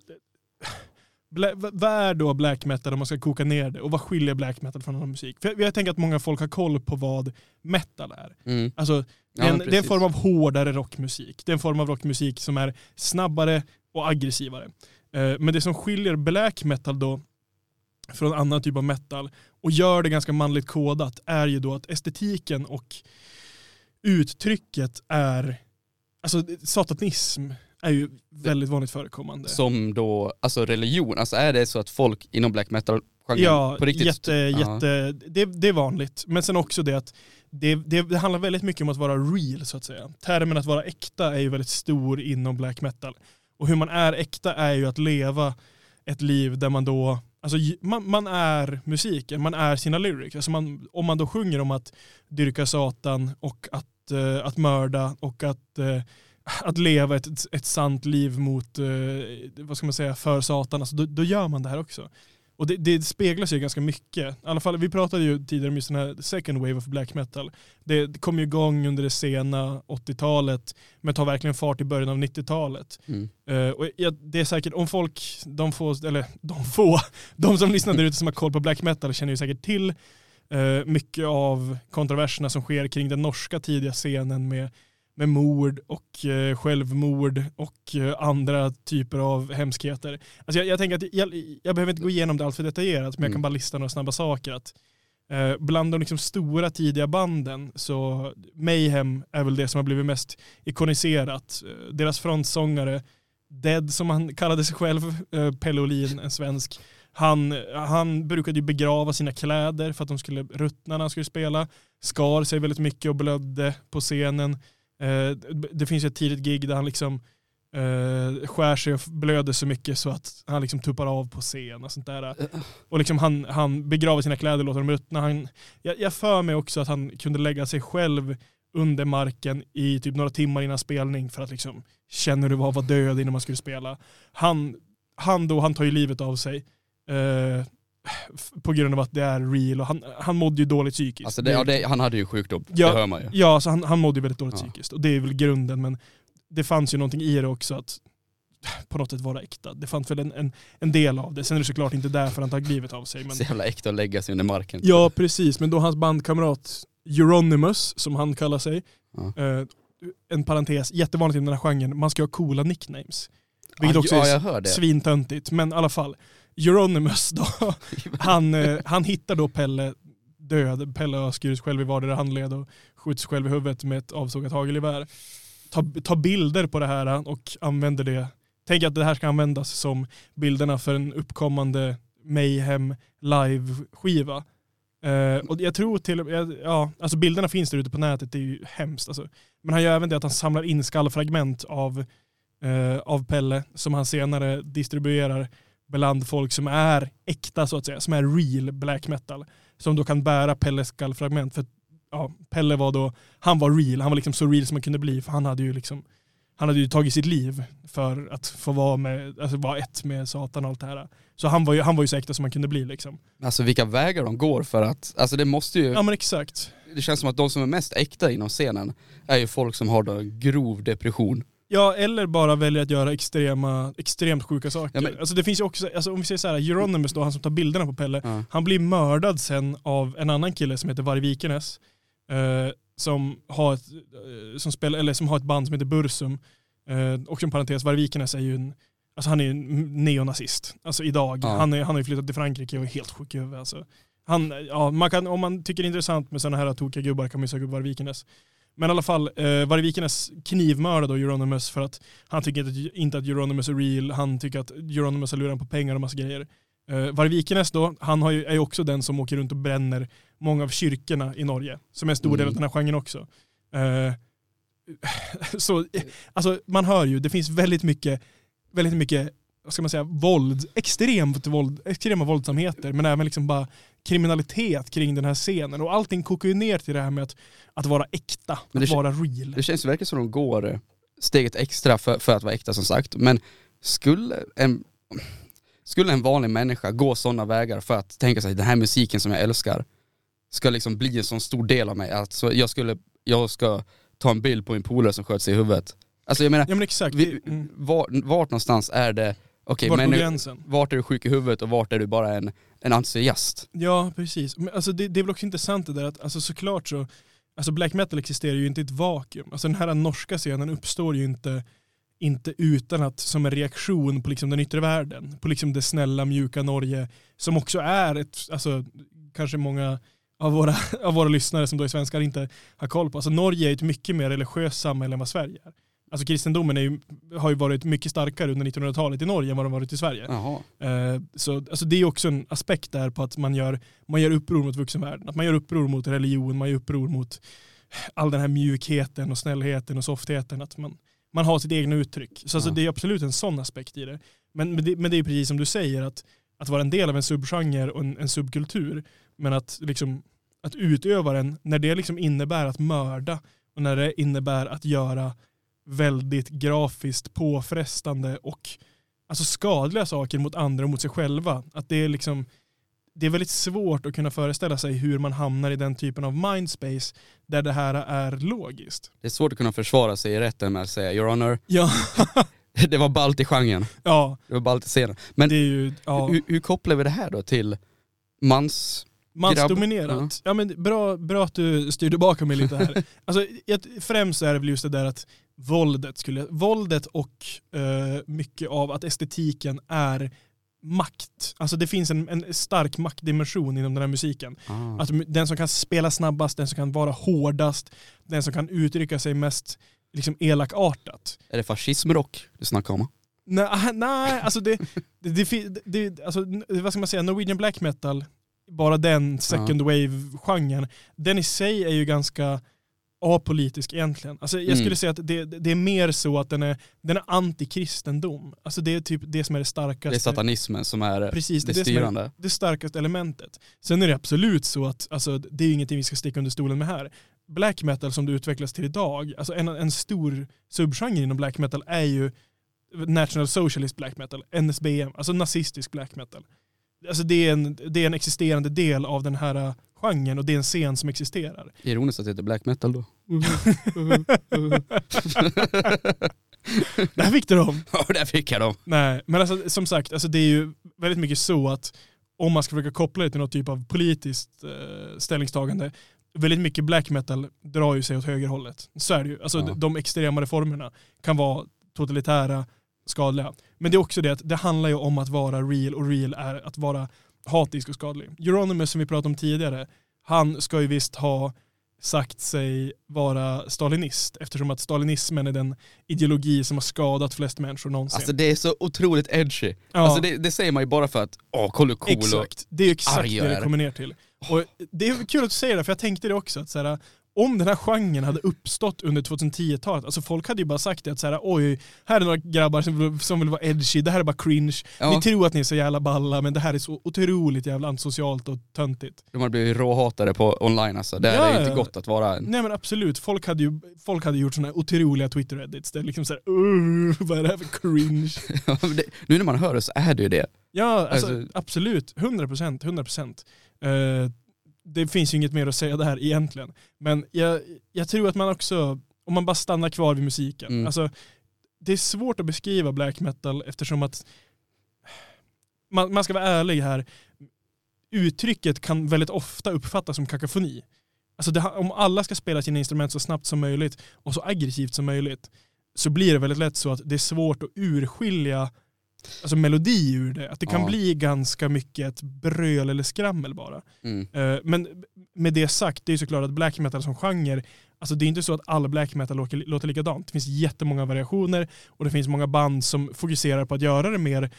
Bla, vad är då black metal om man ska koka ner det? Och vad skiljer black metal från annan musik? För jag, jag tänker att många folk har koll på vad metal är. Mm. Alltså, det, är Ja, en, men det är en form av hårdare rockmusik. Det är en form av rockmusik som är snabbare och aggressivare. Eh, men det som skiljer black metal då från annan typ av metal och gör det ganska manligt kodat är ju då att estetiken och uttrycket är, alltså satanism är ju väldigt vanligt förekommande. Som då, alltså religion, alltså är det så att folk inom black metal Ja, på riktigt jätte, Ja. jätte, det, det är vanligt. Men sen också det att det, det, det handlar väldigt mycket om att vara real så att säga. Termen att vara äkta är ju väldigt stor inom black metal. Och hur man är äkta är ju att leva ett liv där man då, alltså man, man är musiken, man är sina lyrics. Alltså man, om man då sjunger om att dyrka satan och att, eh, att mörda och att, eh, att leva ett, ett sant liv mot, eh, vad ska man säga, för satan, alltså då, då gör man det här också. Och det, det speglas ju ganska mycket. I alla fall, vi pratade ju tidigare om just den här second wave of black metal. Det, kom ju igång under det sena 80-talet men tar verkligen fart i början av 90-talet. Mm. Eh, och jag, det är säkert, om folk, de få, eller de få, (laughs) de som lyssnar där ute som har koll på black metal känner ju säkert till eh, mycket av kontroverserna som sker kring den norska tidiga scenen med, med mord och eh, självmord och eh, andra typer av hemskheter. Alltså jag, jag tänker att jag, jag behöver inte gå igenom det allt för detaljerat men jag kan Mm. bara lista några snabba saker. Att, eh, bland de liksom stora tidiga banden så Mayhem är väl det som har blivit mest ikoniserat. Eh, deras frontsångare Dead som han kallade sig själv, eh, Pelle Olin, en svensk. Han, han brukade ju begrava sina kläder för att de skulle ruttna när han skulle spela. Skar sig väldigt mycket och blödde på scenen. Eh, det finns ett tidigt gig där han liksom eh, skär sig och blöder så mycket så att han liksom tuppar av på scen och sånt där. Och liksom han, han begraver sina kläder och låter dem ruttna. Han, jag, jag för mig också att han kunde lägga sig själv under marken i typ några timmar innan spelning för att liksom känna hur det var att vara död innan man skulle spela. Han, han då, han tar ju livet av sig. Eh, f- på grund av att det är real och han, han mådde ju dåligt psykiskt. Alltså det, ja, det, han hade ju sjukdom, Ja. det hör man ju. Ja, så han, han mådde ju väldigt dåligt Ja. psykiskt och det är väl grunden men det fanns ju någonting i det också att på något sätt vara äkta. Det fanns väl en, en, en del av det. Sen är det såklart inte därför han tagit livet av sig. Men... Så jävla äkta att lägga sig under marken. Ja precis, men då hans bandkamrat Euronymous som han kallar sig. Ja. Eh, en parentes, jättevanligt i den här genren, man ska ha coola nicknames. Vilket Ja, också ja, är svintöntigt, men i alla fall. Euronymous då, (laughs) han, eh, han hittar då Pelle död. Pelle har skurit själv i vardera handled och skjuts själv i huvudet med ett avsågat hagelgevär. Tar ta bilder på det här och använder det. Tänk att det här ska användas som bilderna för en uppkommande Mayhem live-skiva. Eh, och jag tror till ja, alltså bilderna finns där ute på nätet, det är ju hemskt. Alltså. Men han gör även det att han samlar in skallfragment av, eh, av Pelle som han senare distribuerar bland folk som är äkta så att säga, som är real black metal. Som då kan bära Pelles skallfragment. För ja, Pelle var då, han var real, han var liksom så real som man kunde bli för han hade ju liksom han hade ju tagit sitt liv för att få vara, med, alltså vara ett med Satan och allt det här. Så han var ju, han var ju så äkta som man kunde bli liksom. Alltså vilka vägar de går för att, alltså det måste ju, Ja men exakt. det känns som att de som är mest äkta inom scenen är ju folk som har då grov depression. Ja, eller bara väljer att göra extrema, extremt sjuka saker. Ja, men- alltså det finns ju också, alltså om vi säger så här, Euronymous då, han som tar bilderna på Pelle, Ja. han blir mördad sen av en annan kille som heter Varg Vikenes. Eh, som, har ett, eh, som, spelar, eller som har ett band som heter Bursum. Eh, också en parentes, Varg Vikenes är ju en, alltså han är en neonazist. Alltså idag. Ja. Han, är, han har ju flyttat till Frankrike och är helt sjuk i huvudet. Alltså. Han, ja, man kan, om man tycker det är intressant med sådana här tokiga gubbar kan man ju söka upp Varg Vikenes. Men i alla fall, eh, Varg Vikenes knivmördade då Euronymous för att han tycker inte, inte att Euronymous är real, han tycker att Euronymous har lurat på pengar och massa grejer. Eh, Varg Vikenes då, han ju, är ju också den som åker runt och bränner många av kyrkorna i Norge, som är en stor del av Mm. den här genren också. Eh, (laughs) så, eh, alltså man hör ju, det finns väldigt mycket, väldigt mycket vad ska man säga, våld, extremt våld, extrema våldsamheter, men även liksom bara kriminalitet kring den här scenen. Och allting kokar ju ner till det här med att, att vara äkta, Men att vara real. Det känns verkligen som de går eh, steget extra för, för att vara äkta som sagt. Men skulle en, skulle en vanlig människa gå sådana vägar för att tänka sig den här musiken som jag älskar ska liksom bli en sån stor del av mig. Alltså jag, skulle, jag ska ta en bild på min polare som sköt sig i huvudet. Alltså jag menar, Ja men exakt. vi, Mm. var, vart någonstans är det Okej, Vart går men gränsen? vart är du sjuk i huvudet och vart är du bara en, en entusiast? Ja, precis. Men alltså det, det är väl också intressant det där att alltså såklart så, alltså black metal existerar ju inte i ett vakuum. Alltså den här norska scenen uppstår ju inte, inte utan att som en reaktion på liksom den yttre världen. På liksom det snälla, mjuka Norge som också är ett, alltså kanske många av våra, (laughs) av våra lyssnare som då är svenskar inte har koll på. Alltså Norge är ett mycket mer religiöst samhälle än vad Sverige är. Alltså kristendomen ju, har ju varit mycket starkare under 1900-talet i Norge än vad den varit i Sverige. Eh, Så alltså det är också en aspekt där på att man gör, man gör uppror mot vuxenvärlden. Att man gör uppror mot religion, man gör uppror mot all den här mjukheten och snällheten och softheten. Att man, man har sitt egna uttryck. Så alltså Ja. det är absolut en sån aspekt i det. Men, men, det, men det är precis som du säger, att, att vara en del av en subgenre och en, en subkultur, men att, liksom, att utöva den, när det liksom innebär att mörda och när det innebär att göra väldigt grafiskt påfrestande och alltså skadliga saker mot andra och mot sig själva. Att det är liksom det är väldigt svårt att kunna föreställa sig hur man hamnar i den typen av mindspace där det här är logiskt. Det är svårt att kunna försvara sig i rätten med att säga your honor, Ja, (laughs) det var ballt i genren, ja det var ballt i scenen. Men det är ju ja, hur, hur kopplar vi det här då till mans... mansdominerat. Ja, men bra, bra att du styr tillbaka mig lite här. (laughs) alltså, främst är det väl just det där att våldet, skulle, våldet och eh, mycket av att estetiken är makt. Alltså det finns en, en stark maktdimension inom den här musiken. Ah. Att den som kan spela snabbast, den som kan vara hårdast, den som kan uttrycka sig mest liksom elakartat. Är det fascismrock du snackar om? Nej, ah, nej alltså det, det, det, det, alltså, vad ska man säga, Norwegian black metal, bara den second wave-genren, den i sig är ju ganska apolitisk egentligen. Alltså, jag Mm. skulle säga att det, det är mer så att den är, den är antikristendom. Alltså det är typ det som är det starkaste. Det är satanismen som är Precis, det det som är- styrande. det starkaste elementet. Sen är det absolut så att alltså, det är ingenting vi ska sticka under stolen med här. Black metal som det utvecklas till idag, alltså en, en stor subgenre inom black metal är ju National Socialist Black Metal, NSBM, alltså nazistisk black metal. Alltså det är en, det är en existerande del av den här uh, genren och det är en scen som existerar. Ironiskt att det heter black metal då. (laughs) Det här fick du dem. Ja, där fick jag dem. Nej, men alltså, som sagt, alltså, det är ju väldigt mycket så att om man ska försöka koppla det till något typ av politiskt eh, ställningstagande, väldigt mycket black metal drar ju sig åt högerhållet. Så är det ju. Alltså, Ja. de- De extrema reformerna kan vara totalitära, skadliga. Men det är också det att det handlar ju om att vara real och real är att vara hatisk och skadlig. Euronymous som vi pratade om tidigare, han ska ju visst ha sagt sig vara stalinist eftersom att stalinismen är den ideologi som har skadat flest människor någonsin. Alltså det är så otroligt edgy. Ja. Alltså det, det säger man ju bara för att, åh kolla hur cool och... Exakt, det är exakt det det kommer ner till. Och det är kul att du säger det, för jag tänkte det också. Att så här, om den här genren hade uppstått under 2010-talet, alltså folk hade ju bara sagt det att så här, oj, här är några grabbar som vill, som vill vara edgy, det här är bara cringe. Ja. Ni tror att ni är så jävla balla, men det här är så otroligt jävla antisocialt och töntigt. De har blivit råhatade på online alltså. Det Ja, är inte gott att vara en... Nej men absolut, folk hade ju folk hade gjort sådana här otroliga Twitter-edits där liksom såhär, uh, vad är det här för cringe? (laughs) det, nu när man hör det så är det ju det. Ja, alltså, Alltså- absolut. 100%. 100%. Eh, det finns ju inget mer att säga där egentligen. Men jag, jag tror att man också, om man bara stannar kvar vid musiken. Mm. Alltså, det är svårt att beskriva black metal eftersom att man, man ska vara ärlig här. Uttrycket kan väldigt ofta uppfattas som kakafoni. Alltså det, om alla ska spela sina instrument så snabbt som möjligt och så aggressivt som möjligt så blir det väldigt lätt så att det är svårt att urskilja alltså melodi ur det. Att det kan Ja. bli ganska mycket ett bröl eller skrammel bara. Mm. Eh, Men med det sagt, det är ju såklart att black metal som genre, alltså det är inte så att all black metal låter, låter likadant. Det finns jättemånga variationer och det finns många band som fokuserar på att göra det mer,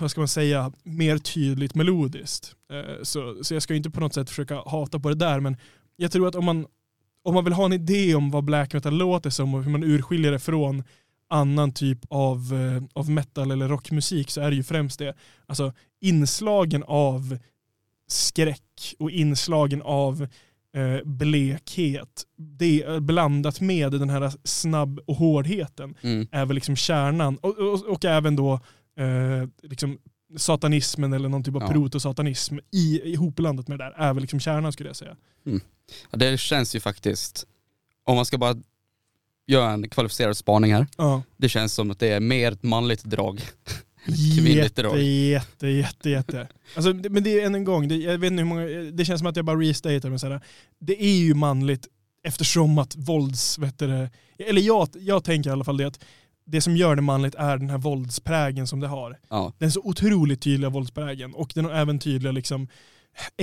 vad ska man säga, mer tydligt melodiskt. Eh, Så, så jag ska ju inte på något sätt försöka hata på det där, men jag tror att om man, om man vill ha en idé om vad black metal låter som och hur man urskiljer det från annan typ av, eh, av metal eller rockmusik så är det ju främst det. Alltså inslagen av skräck och inslagen av eh, blekhet, det blandat med den här snabb och hårdheten Mm. är väl liksom kärnan. Och, och, och även då eh, liksom satanismen eller någon typ av Ja. protosatanism i, ihopblandat med det där är väl liksom kärnan skulle jag säga. Ja, det känns ju faktiskt, om man ska bara göra en kvalificerad spaning här, Ja, det känns som att det är mer ett manligt drag Kvinnligt Jätte, drag. jätte, jätte, jätte. Alltså, det- men det är än en gång, det, jag vet inte hur många, det känns som att jag bara restatar men såhär, det är ju manligt eftersom att vålds, vet du, eller jag, jag tänker i alla fall det att det som gör det manligt är den här våldsprägen som det har. Ja, Den så otroligt tydliga våldsprägen och den även tydliga liksom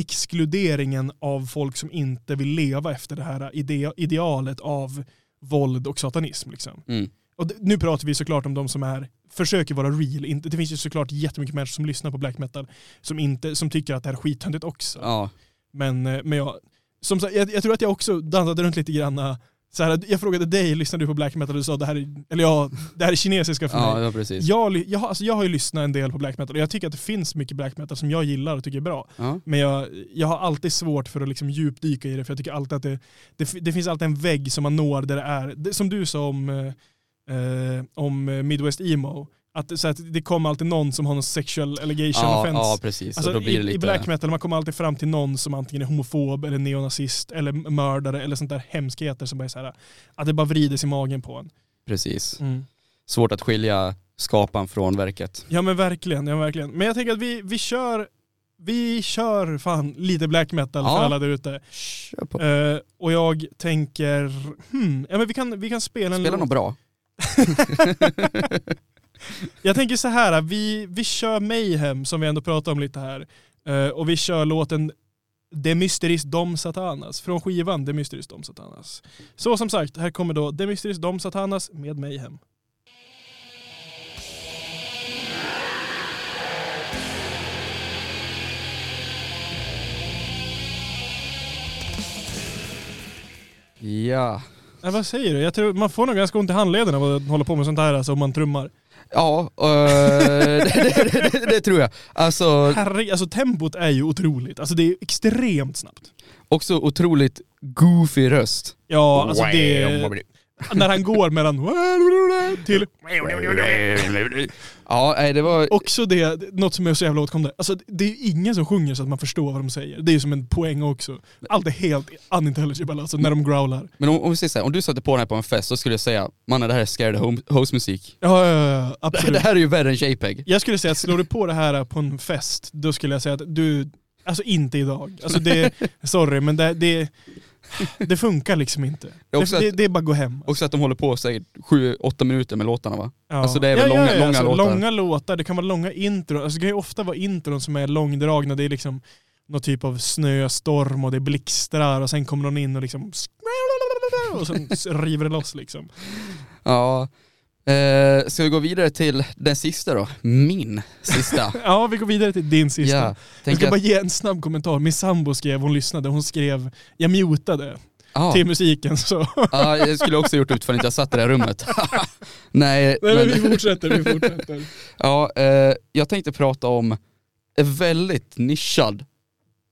exkluderingen av folk som inte vill leva efter det här ide idealet av våld och satanism. Liksom. mm. Och nu pratar vi såklart om de som är, försöker vara real. Det finns ju såklart jättemycket människor som lyssnar på black metal som, inte, som tycker att det här är skittöntigt också. ja. Men, eh, men jag, som sagt, jag, jag tror att jag också dansade runt lite grann. Så här, jag frågade dig, lyssnade du på black metal? Du sa det här är, eller ja, det här är kinesiska för ja, mig. ja precis. Jag, jag, har- alltså jag har ju lyssnat en del på black metal och jag tycker att det finns mycket black metal som jag gillar och tycker är bra. Ja. Men jag, jag har alltid svårt för att liksom djupdyka i det för jag tycker alltid att det, det, det finns alltid en vägg som man når där det är, det, som du sa om, eh, eh, om Midwest Emo, att, så att det kommer alltid någon som har någon sexual allegation Ja, offense. ja, precis. Alltså, då blir det i, lite... I black metal man kommer alltid fram till någon som antingen är homofob eller neonazist eller mördare eller sånt där hemskheter som bara är så här, att det bara vrides i magen på en. Precis. Mm. Svårt att skilja skapan från verket. Ja men verkligen, ja verkligen. Men jag tänker att vi, vi kör vi kör fan lite black metal Ja. för alla där ute. Eh, och jag tänker, hmm, ja men vi kan, vi kan spela en Spela något bra. (laughs) (laughs) Jag tänker så här, vi, vi kör Mayhem som vi ändå pratade om lite här. Eh, och vi kör låten De Mysteris Dom Satanas från skivan De Mysteris Dom Satanas. Så som sagt, här kommer då De Mysteris Dom Satanas med Mayhem. Ja. Ja, vad säger du? Jag tror man får nog ganska ont i handleden av att hålla på med sånt här alltså, om man trummar. Ja, eh, (laughs) det, det, det, det tror jag. Alltså, Herre, alltså tempot är ju otroligt. Alltså det är extremt snabbt. också otroligt goofy röst. Ja, alltså det... När han går mellan till... Ja, nej det var... Också det, något som är så jävla åtkomligt. Alltså det är ju ingen som sjunger så att man förstår vad de säger. Det är ju som en poäng också. Allt är helt unintelligible alltså när de growlar. Men om, om vi säger så här, om du satte på den här på en fest så skulle jag säga, mannen det här är scared house-musik. Ja, ja, ja, Det, absolut. (laughs) det här är ju värre än JPEG. Jag skulle säga att slår du på det här på en fest, då skulle jag säga att du, alltså inte idag. Alltså det, sorry men det, det, det funkar liksom inte. är också Det, det, att- det är bara att gå hem. Också att de håller på säkert 7-8 minuter med låtarna va? Ja. Alltså det är väl långa- långa låtar. Långa låtar, det kan vara långa intron. Alltså det kan ju ofta vara intron som är långdragna. Det är liksom någon typ av snöstorm och det blixtrar och sen kommer någon in och liksom (laughs) och sen river det loss liksom. Ja. Eh, ska vi gå vidare till den sista då? Min sista. (laughs) Ja, vi går vidare till din sista. ja. jag ska att, bara ge en snabb kommentar. Min sambo skrev, hon lyssnade, hon skrev jag mutade ja, till musiken så. (laughs) ja, jag skulle också gjort utifall inte jag satt i det här rummet. (laughs) Nej, Nej men vi fortsätter, vi fortsätter. ja, eh, jag tänkte prata om en väldigt nischad,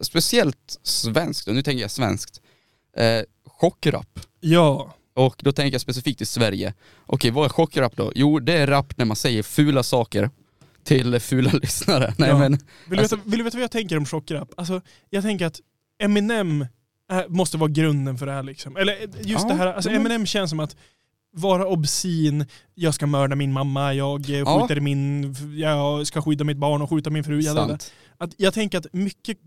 speciellt svenskt, och nu tänker jag svenskt, eh, chockrap. Ja, Och då tänker jag specifikt i Sverige. Okej, vad är chockrap då? Jo, det är rap när man säger fula saker till fula (laughs) lyssnare. Nej Ja. men, Vill du, Alltså- veta, vill du veta vad jag tänker om chockrap? Alltså, jag tänker att Eminem är, måste vara grunden för det här. Liksom. Eller eh, just Ja, det här, alltså Eminem känns som att vara obscen, jag ska mörda min mamma, jag eh, Ja. skjuter min, jag ska skydda mitt barn och skjuta min fru. sant. Att jag tänker att mycket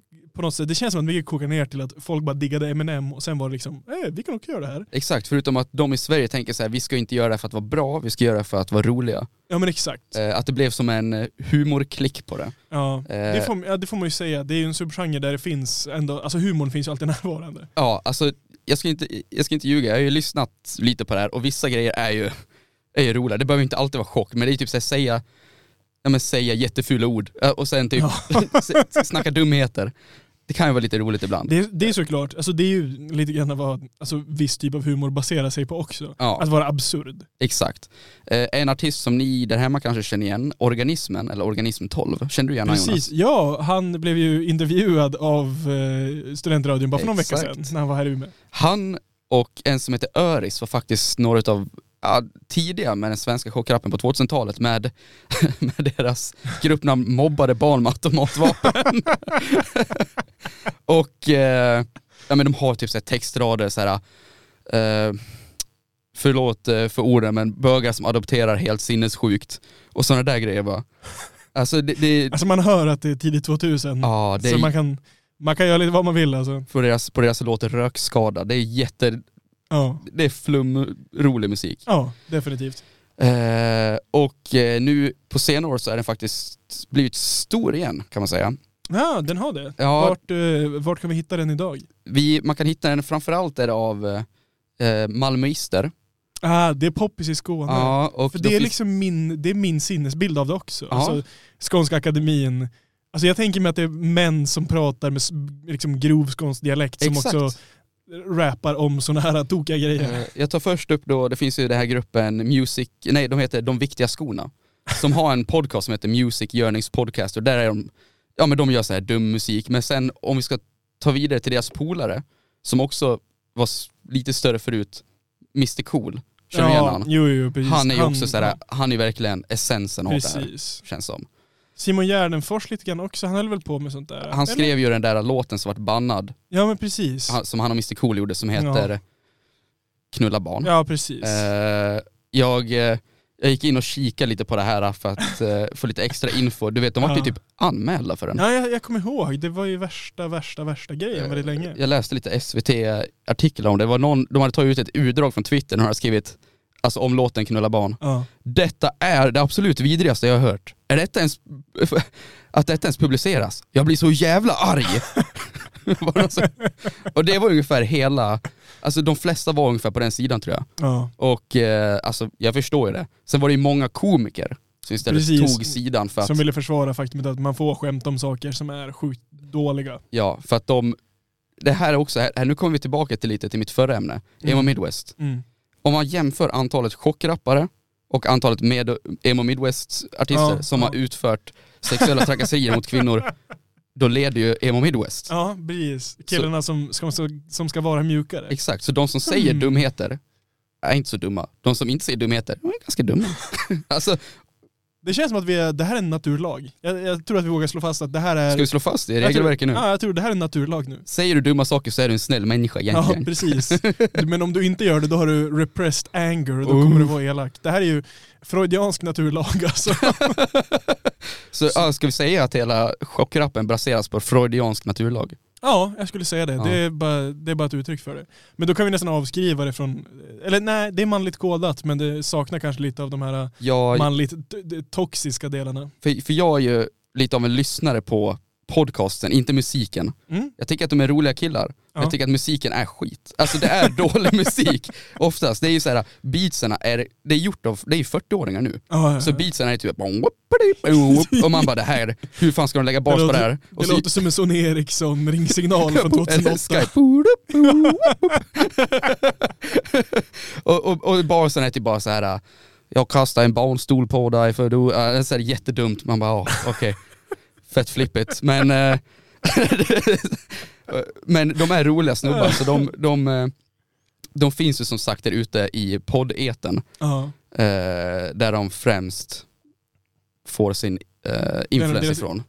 på något sätt, det känns som att mycket kokar ner till att folk bara diggade Eminem och sen var det liksom, eh, vi kan också göra det här. Exakt, förutom att de i Sverige tänker så här: vi ska inte göra det för att vara bra, vi ska göra det för att vara roliga. Ja men exakt. Eh, att det blev som en eh, humorklick på det. Ja. Eh. Det, får, ja, det får man ju säga, det är ju en subgenre där det finns ändå, alltså humorn finns ju alltid (laughs) närvarande. Ja, alltså jag ska inte, jag ska inte ljuga, jag har ju lyssnat lite på det här och vissa grejer är ju, är ju roliga. Det behöver inte alltid vara chock, men det är typ så här, säga, ja, men säga jättefula ord och sen typ (laughs) s- snacka dumheter. Det kan ju vara lite roligt ibland. Det, det är såklart, alltså det är ju lite grann vad alltså, viss typ av humor baserar sig på också. Ja. Att vara absurd. Exakt. Eh, en artist som ni där hemma kanske känner igen, Organismen, eller Organism 12. Känner du igen Precis, Jonas? ja han blev ju intervjuad av eh, Studentradion bara för någon vecka sedan när han var här i Umeå. Han och en som heter Öris var faktiskt några av ja, tidiga med den svenska chockrappen på 2000-talet med, (laughs) med deras gruppnamn Mobbade barn med automatvapen. (laughs) och eh, ja, men de har typ så här textrader så här. Eh, förlåt eh, för orden, men bögar som adopterar helt sinnessjukt. Och sådana där grejer bara. Alltså det, det, Alltså man hör att det är tidigt 2000. ja, det så man kan, man kan göra lite vad man vill alltså. på, deras, på deras låt Rökskada, det är jätte, Ja, det är flum, rolig musik. ja definitivt. Eh, och eh, nu på senare år så är den faktiskt blivit stor igen kan man säga. Ja, den har det. Ja. Vart, eh, vart kan vi hitta den idag? Vi, man kan hitta den framförallt är det av eh, malmöister. Ah, det är poppis i Skåne. Ja, och För det är finns- liksom min, det är min sinnesbild av det också. Ja. Alltså, Skånska akademin. Alltså jag tänker mig att det är män som pratar med liksom grov skånsk dialekt som Exakt. också rappar om sådana här tokiga grejer. Eh, Jag tar först upp då, det finns ju den här gruppen Music, nej de heter De Viktiga Skorna. Som har en podcast som heter Music Yearnings Podcast och där är de, ja men de gör så här dum musik. Men sen om vi ska ta vidare till deras polare, som också var lite större förut, Mr Cool. Känner du igen han? jo, jo, precis. Han är ju också såhär, ja, han är verkligen essensen av det här, Precis. känns som. Simon Gärdenfors lite grann också, han höll väl på med sånt där? Han eller? skrev ju den där låten som vart bannad, Ja men precis. han- som han och Mr Cool gjorde, som heter Knulla barn. Ja precis. Eh, jag, eh, jag gick in och kikade lite på det här för att eh, få lite extra info. Du vet, de var ju Ja. typ anmälda för den. Ja, jag, jag kommer ihåg, det var ju värsta, värsta, värsta grejen väldigt länge. Jag läste lite SVT-artiklar om det. det var någon, de hade tagit ut ett utdrag från Twitter och de hade skrivit alltså om låten Knulla barn. Ja. Detta är det absolut vidrigaste jag har hört. Är detta ens, (laughs) att detta ens publiceras? Jag blir så jävla arg. (laughs) Och det var ungefär hela, alltså de flesta var ungefär på den sidan tror jag. Ja. Och eh, alltså jag förstår ju det. Sen var det ju många komiker som istället Precis. tog sidan för att, Som ville försvara faktumet att man får skämt om saker som är sjukt dåliga. ja, för att de, det här är också, här, nu kommer vi tillbaka till lite till mitt förra ämne, Emo Mm. Midwest. Mm. Om man jämför antalet chockrappare och antalet med Emo Midwest-artister Ja, som ja. har utfört sexuella trakasserier mot kvinnor, då leder ju Emo Midwest. Ja, precis. Killarna som, ska, som ska vara mjukare. Exakt, så de som säger Mm. dumheter är inte så dumma. De som inte säger dumheter, de är ganska dumma. (laughs) alltså, Det känns som att vi är, det här är en naturlag. Jag, jag tror att vi vågar slå fast att det här är... ska vi slå fast det i regelverket nu? Ja, jag tror det här är en naturlag nu. Säger du dumma saker så är du en snäll människa Ja, egentligen. precis. (laughs) Men om du inte gör det, då har du repressed anger och då Oh. kommer du vara elak. Det här är ju freudiansk naturlag (laughs) alltså. (laughs) Så ja, ska vi säga att hela chockrappen baseras på freudiansk naturlag? Ja, jag skulle säga det. Ja. Det, är bara, det är bara ett uttryck för det. Men då kan vi nästan avskriva det från... Eller nej, det är manligt kodat men det saknar kanske lite av de här Jag, manligt toxiska delarna. för, för jag är ju lite av en lyssnare på podcasten, inte musiken. Mm? Jag tycker att de är roliga killar. Ja. Jag tycker att musiken är skit. Alltså det är dålig (laughs) musik oftast. Det är ju såhär, beatsen är, det är gjort av, det är ju 40-åringar nu. Ja, Så beatsen är typ och man bara det här, hur fan ska de lägga bas på det här? Det Och så- låter som en Sony Ericsson ringsignal från (laughs) Eller 2008. Skype. (laughs) och, och, och basen är typ bara så här. jag kastar en barnstol på dig för du, det är så här jättedumt, man bara okej. Fett flippigt. Men, eh, (laughs) men de är roliga snubbar så de, de, eh, de finns ju som sagt där ute i poddeten Ja. eh, där de främst får sin eh, influens Deras- ifrån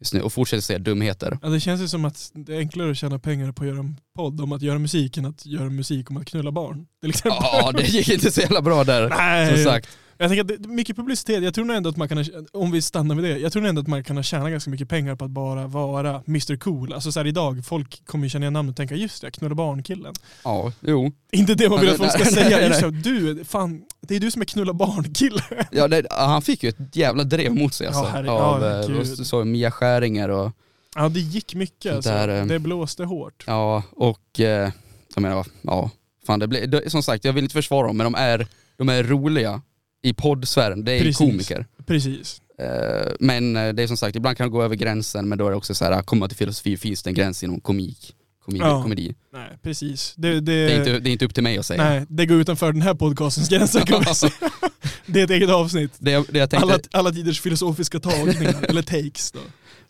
just nu och fortsätter säga dumheter. ja, det känns ju som att det är enklare att tjäna pengar på att göra en podd om att göra musik än att göra musik om att knulla barn. Till exempel. Ja, det gick inte så jävla bra där. (laughs) Nej. Som sagt. Jag tänker att det, mycket publicitet, jag tror nog ändå att man kan, ha, om vi stannar vid det, jag tror nog ändå att man kan ha tjänat ganska mycket pengar på att bara vara Mr Cool. Alltså så här idag, folk kommer ju känna igen namnet och tänka just det, knulla barn-killen. Ja, jo. Inte det man vill att folk ska (laughs) säga, just det, du, fan, det är du som är knulla barn-kille. Ja, det, han fick ju ett jävla drev mot sig alltså. Ja, herre- av ja, eh, så, Mia Skäringer och, Ja det gick mycket alltså. Där, eh, Det blåste hårt. ja, och eh, jag menar, ja, fan det blir, som sagt jag vill inte försvara dem men de är, de är roliga i poddsfären, det är Precis. komiker. Precis. Eh, men eh, det är som sagt, ibland kan det gå över gränsen men då är det också så här, kommer man till filosofi finns det en gräns inom komik, komik Ja. komedi. Nej, precis. Det, det, Det är, inte, det är inte upp till mig att säga. nej, det går utanför den här podcastens gränser kan vi säga. (laughs) Det är ett eget avsnitt. Det, jag- det jag tänkte, Alla, alla tiders filosofiska tagningar, (laughs) eller takes då.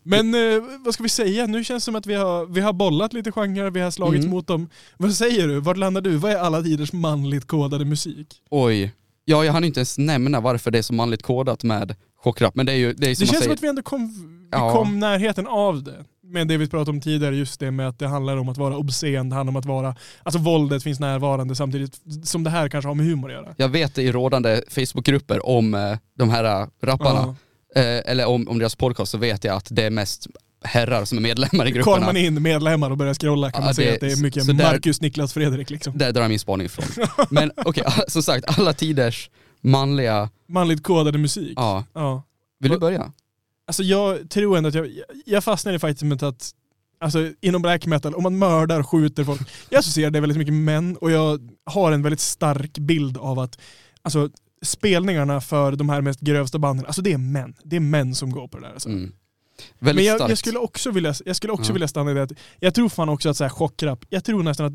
Men eh, vad ska vi säga? Nu känns det som att vi har, vi har bollat lite genrer, vi har slagits Mm. mot dem. Vad säger du? Vart landar du? Vad är alla tiders manligt kodade musik? oj. Ja, jag hann inte ens nämna varför det är så manligt kodat med chockrap, men det är ju det är Det som man känns som säger. att vi ändå kom, vi Ja. kom närheten av det. med det vi pratade om tidigare, just det med att det handlar om att vara obscen, det handlar om att vara, alltså våldet finns närvarande samtidigt som det här kanske har med humor att göra. Jag vet det i rådande Facebookgrupper om eh, de här eh, rapparna, Ja. eh, eller om, om deras podcast så vet jag att det är mest herrar som är medlemmar i Kollar grupperna. man in medlemmar och börjar scrolla kan Ja, man se det- att det är mycket där- Marcus, Niklas, Fredrik liksom. Där drar jag min spaning ifrån. (laughs) Men okej, som sagt, alla tiders manliga, Manligt kodade musik. ja. Ja. Vill du Och- börja? Alltså jag tror ändå att jag, jag fastnade faktiskt med att Alltså inom black metal, om man mördar, skjuter folk. (laughs) Jag associerar det väldigt mycket med män och jag har en väldigt stark bild av att alltså, spelningarna för de här mest grövsta banden, alltså det är män. Det är män som går på det där. Alltså. Mm. Väldigt Men jag, starkt. jag skulle också vilja, jag skulle också Ja. vilja stanna i det jag tror fan också att så här chockrap, jag tror nästan att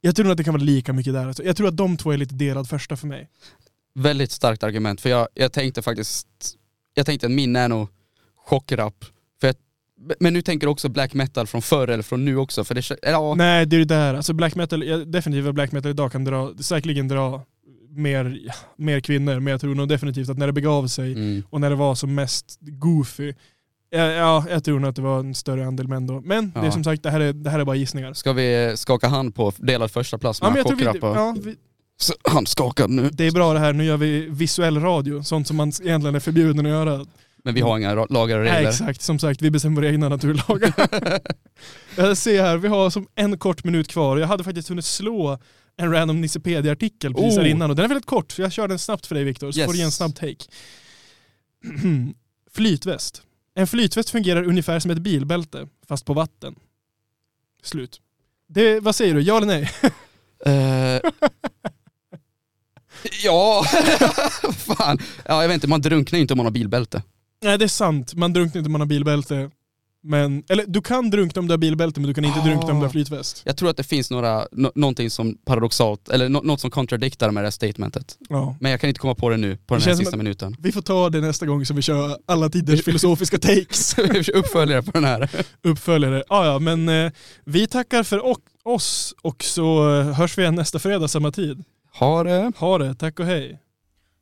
jag tror att det kan vara lika mycket där. Alltså. Jag tror att de två är lite delad första för mig. Väldigt starkt argument, för jag, jag tänkte faktiskt, jag tänkte att min är nog chockrap. För jag, men nu tänker du också black metal från förr eller från nu också, för det ja, Nej, det är det där. Alltså black metal, ja, definitivt black metal idag kan dra, säkerligen dra mer, mer kvinnor, men jag tror nog definitivt att när det begav sig mm. och när det var som mest goofy, ja, ja jag tror nog att det var en större andel män då. Men det är Ja. som sagt, det här är, det här är bara gissningar. Ska vi skaka hand på delad första plats Ja, med jag tror vi, ja, vi, Han skakad nu. det är bra det här, nu gör vi visuell radio, sånt som man egentligen är förbjuden att göra. Men vi har inga lagar och Nej, regler. exakt, som sagt, vi bestämmer våra egna naturlagar. (laughs) jag ser här, vi har som en kort minut kvar. Jag hade faktiskt hunnit slå en random Nissepedia-artikel precis här Oh. innan och den är väldigt kort, så jag kör den snabbt för dig Viktor, så Yes. får du ge en snabb take. (clears throat) flytväst. En flytväst fungerar ungefär som ett bilbälte, fast på vatten. Slut. Det, vad säger du, ja eller nej? (laughs) Eh, ja, (laughs) fan. Ja, jag vet inte, man drunknar ju inte om man har bilbälte. Nej det är sant, man drunknar inte om man har bilbälte. Men, eller du kan drunkna om du har bilbälte men du kan inte Ah. drunkna om du har flytväst. Jag tror att det finns några, no, någonting som paradoxalt, eller no, något som kontradiktar med det här statementet. Ja. Men jag kan inte komma på det nu, på den Det här sista minuten. Vi får ta det nästa gång som vi kör alla tiders filosofiska takes. (laughs) Uppföljare på den här. (laughs) Uppföljare. Ah, ja, men eh, vi tackar för o- oss och så eh, hörs vi igen nästa fredag samma tid. Ha det. Ha det, tack och hej.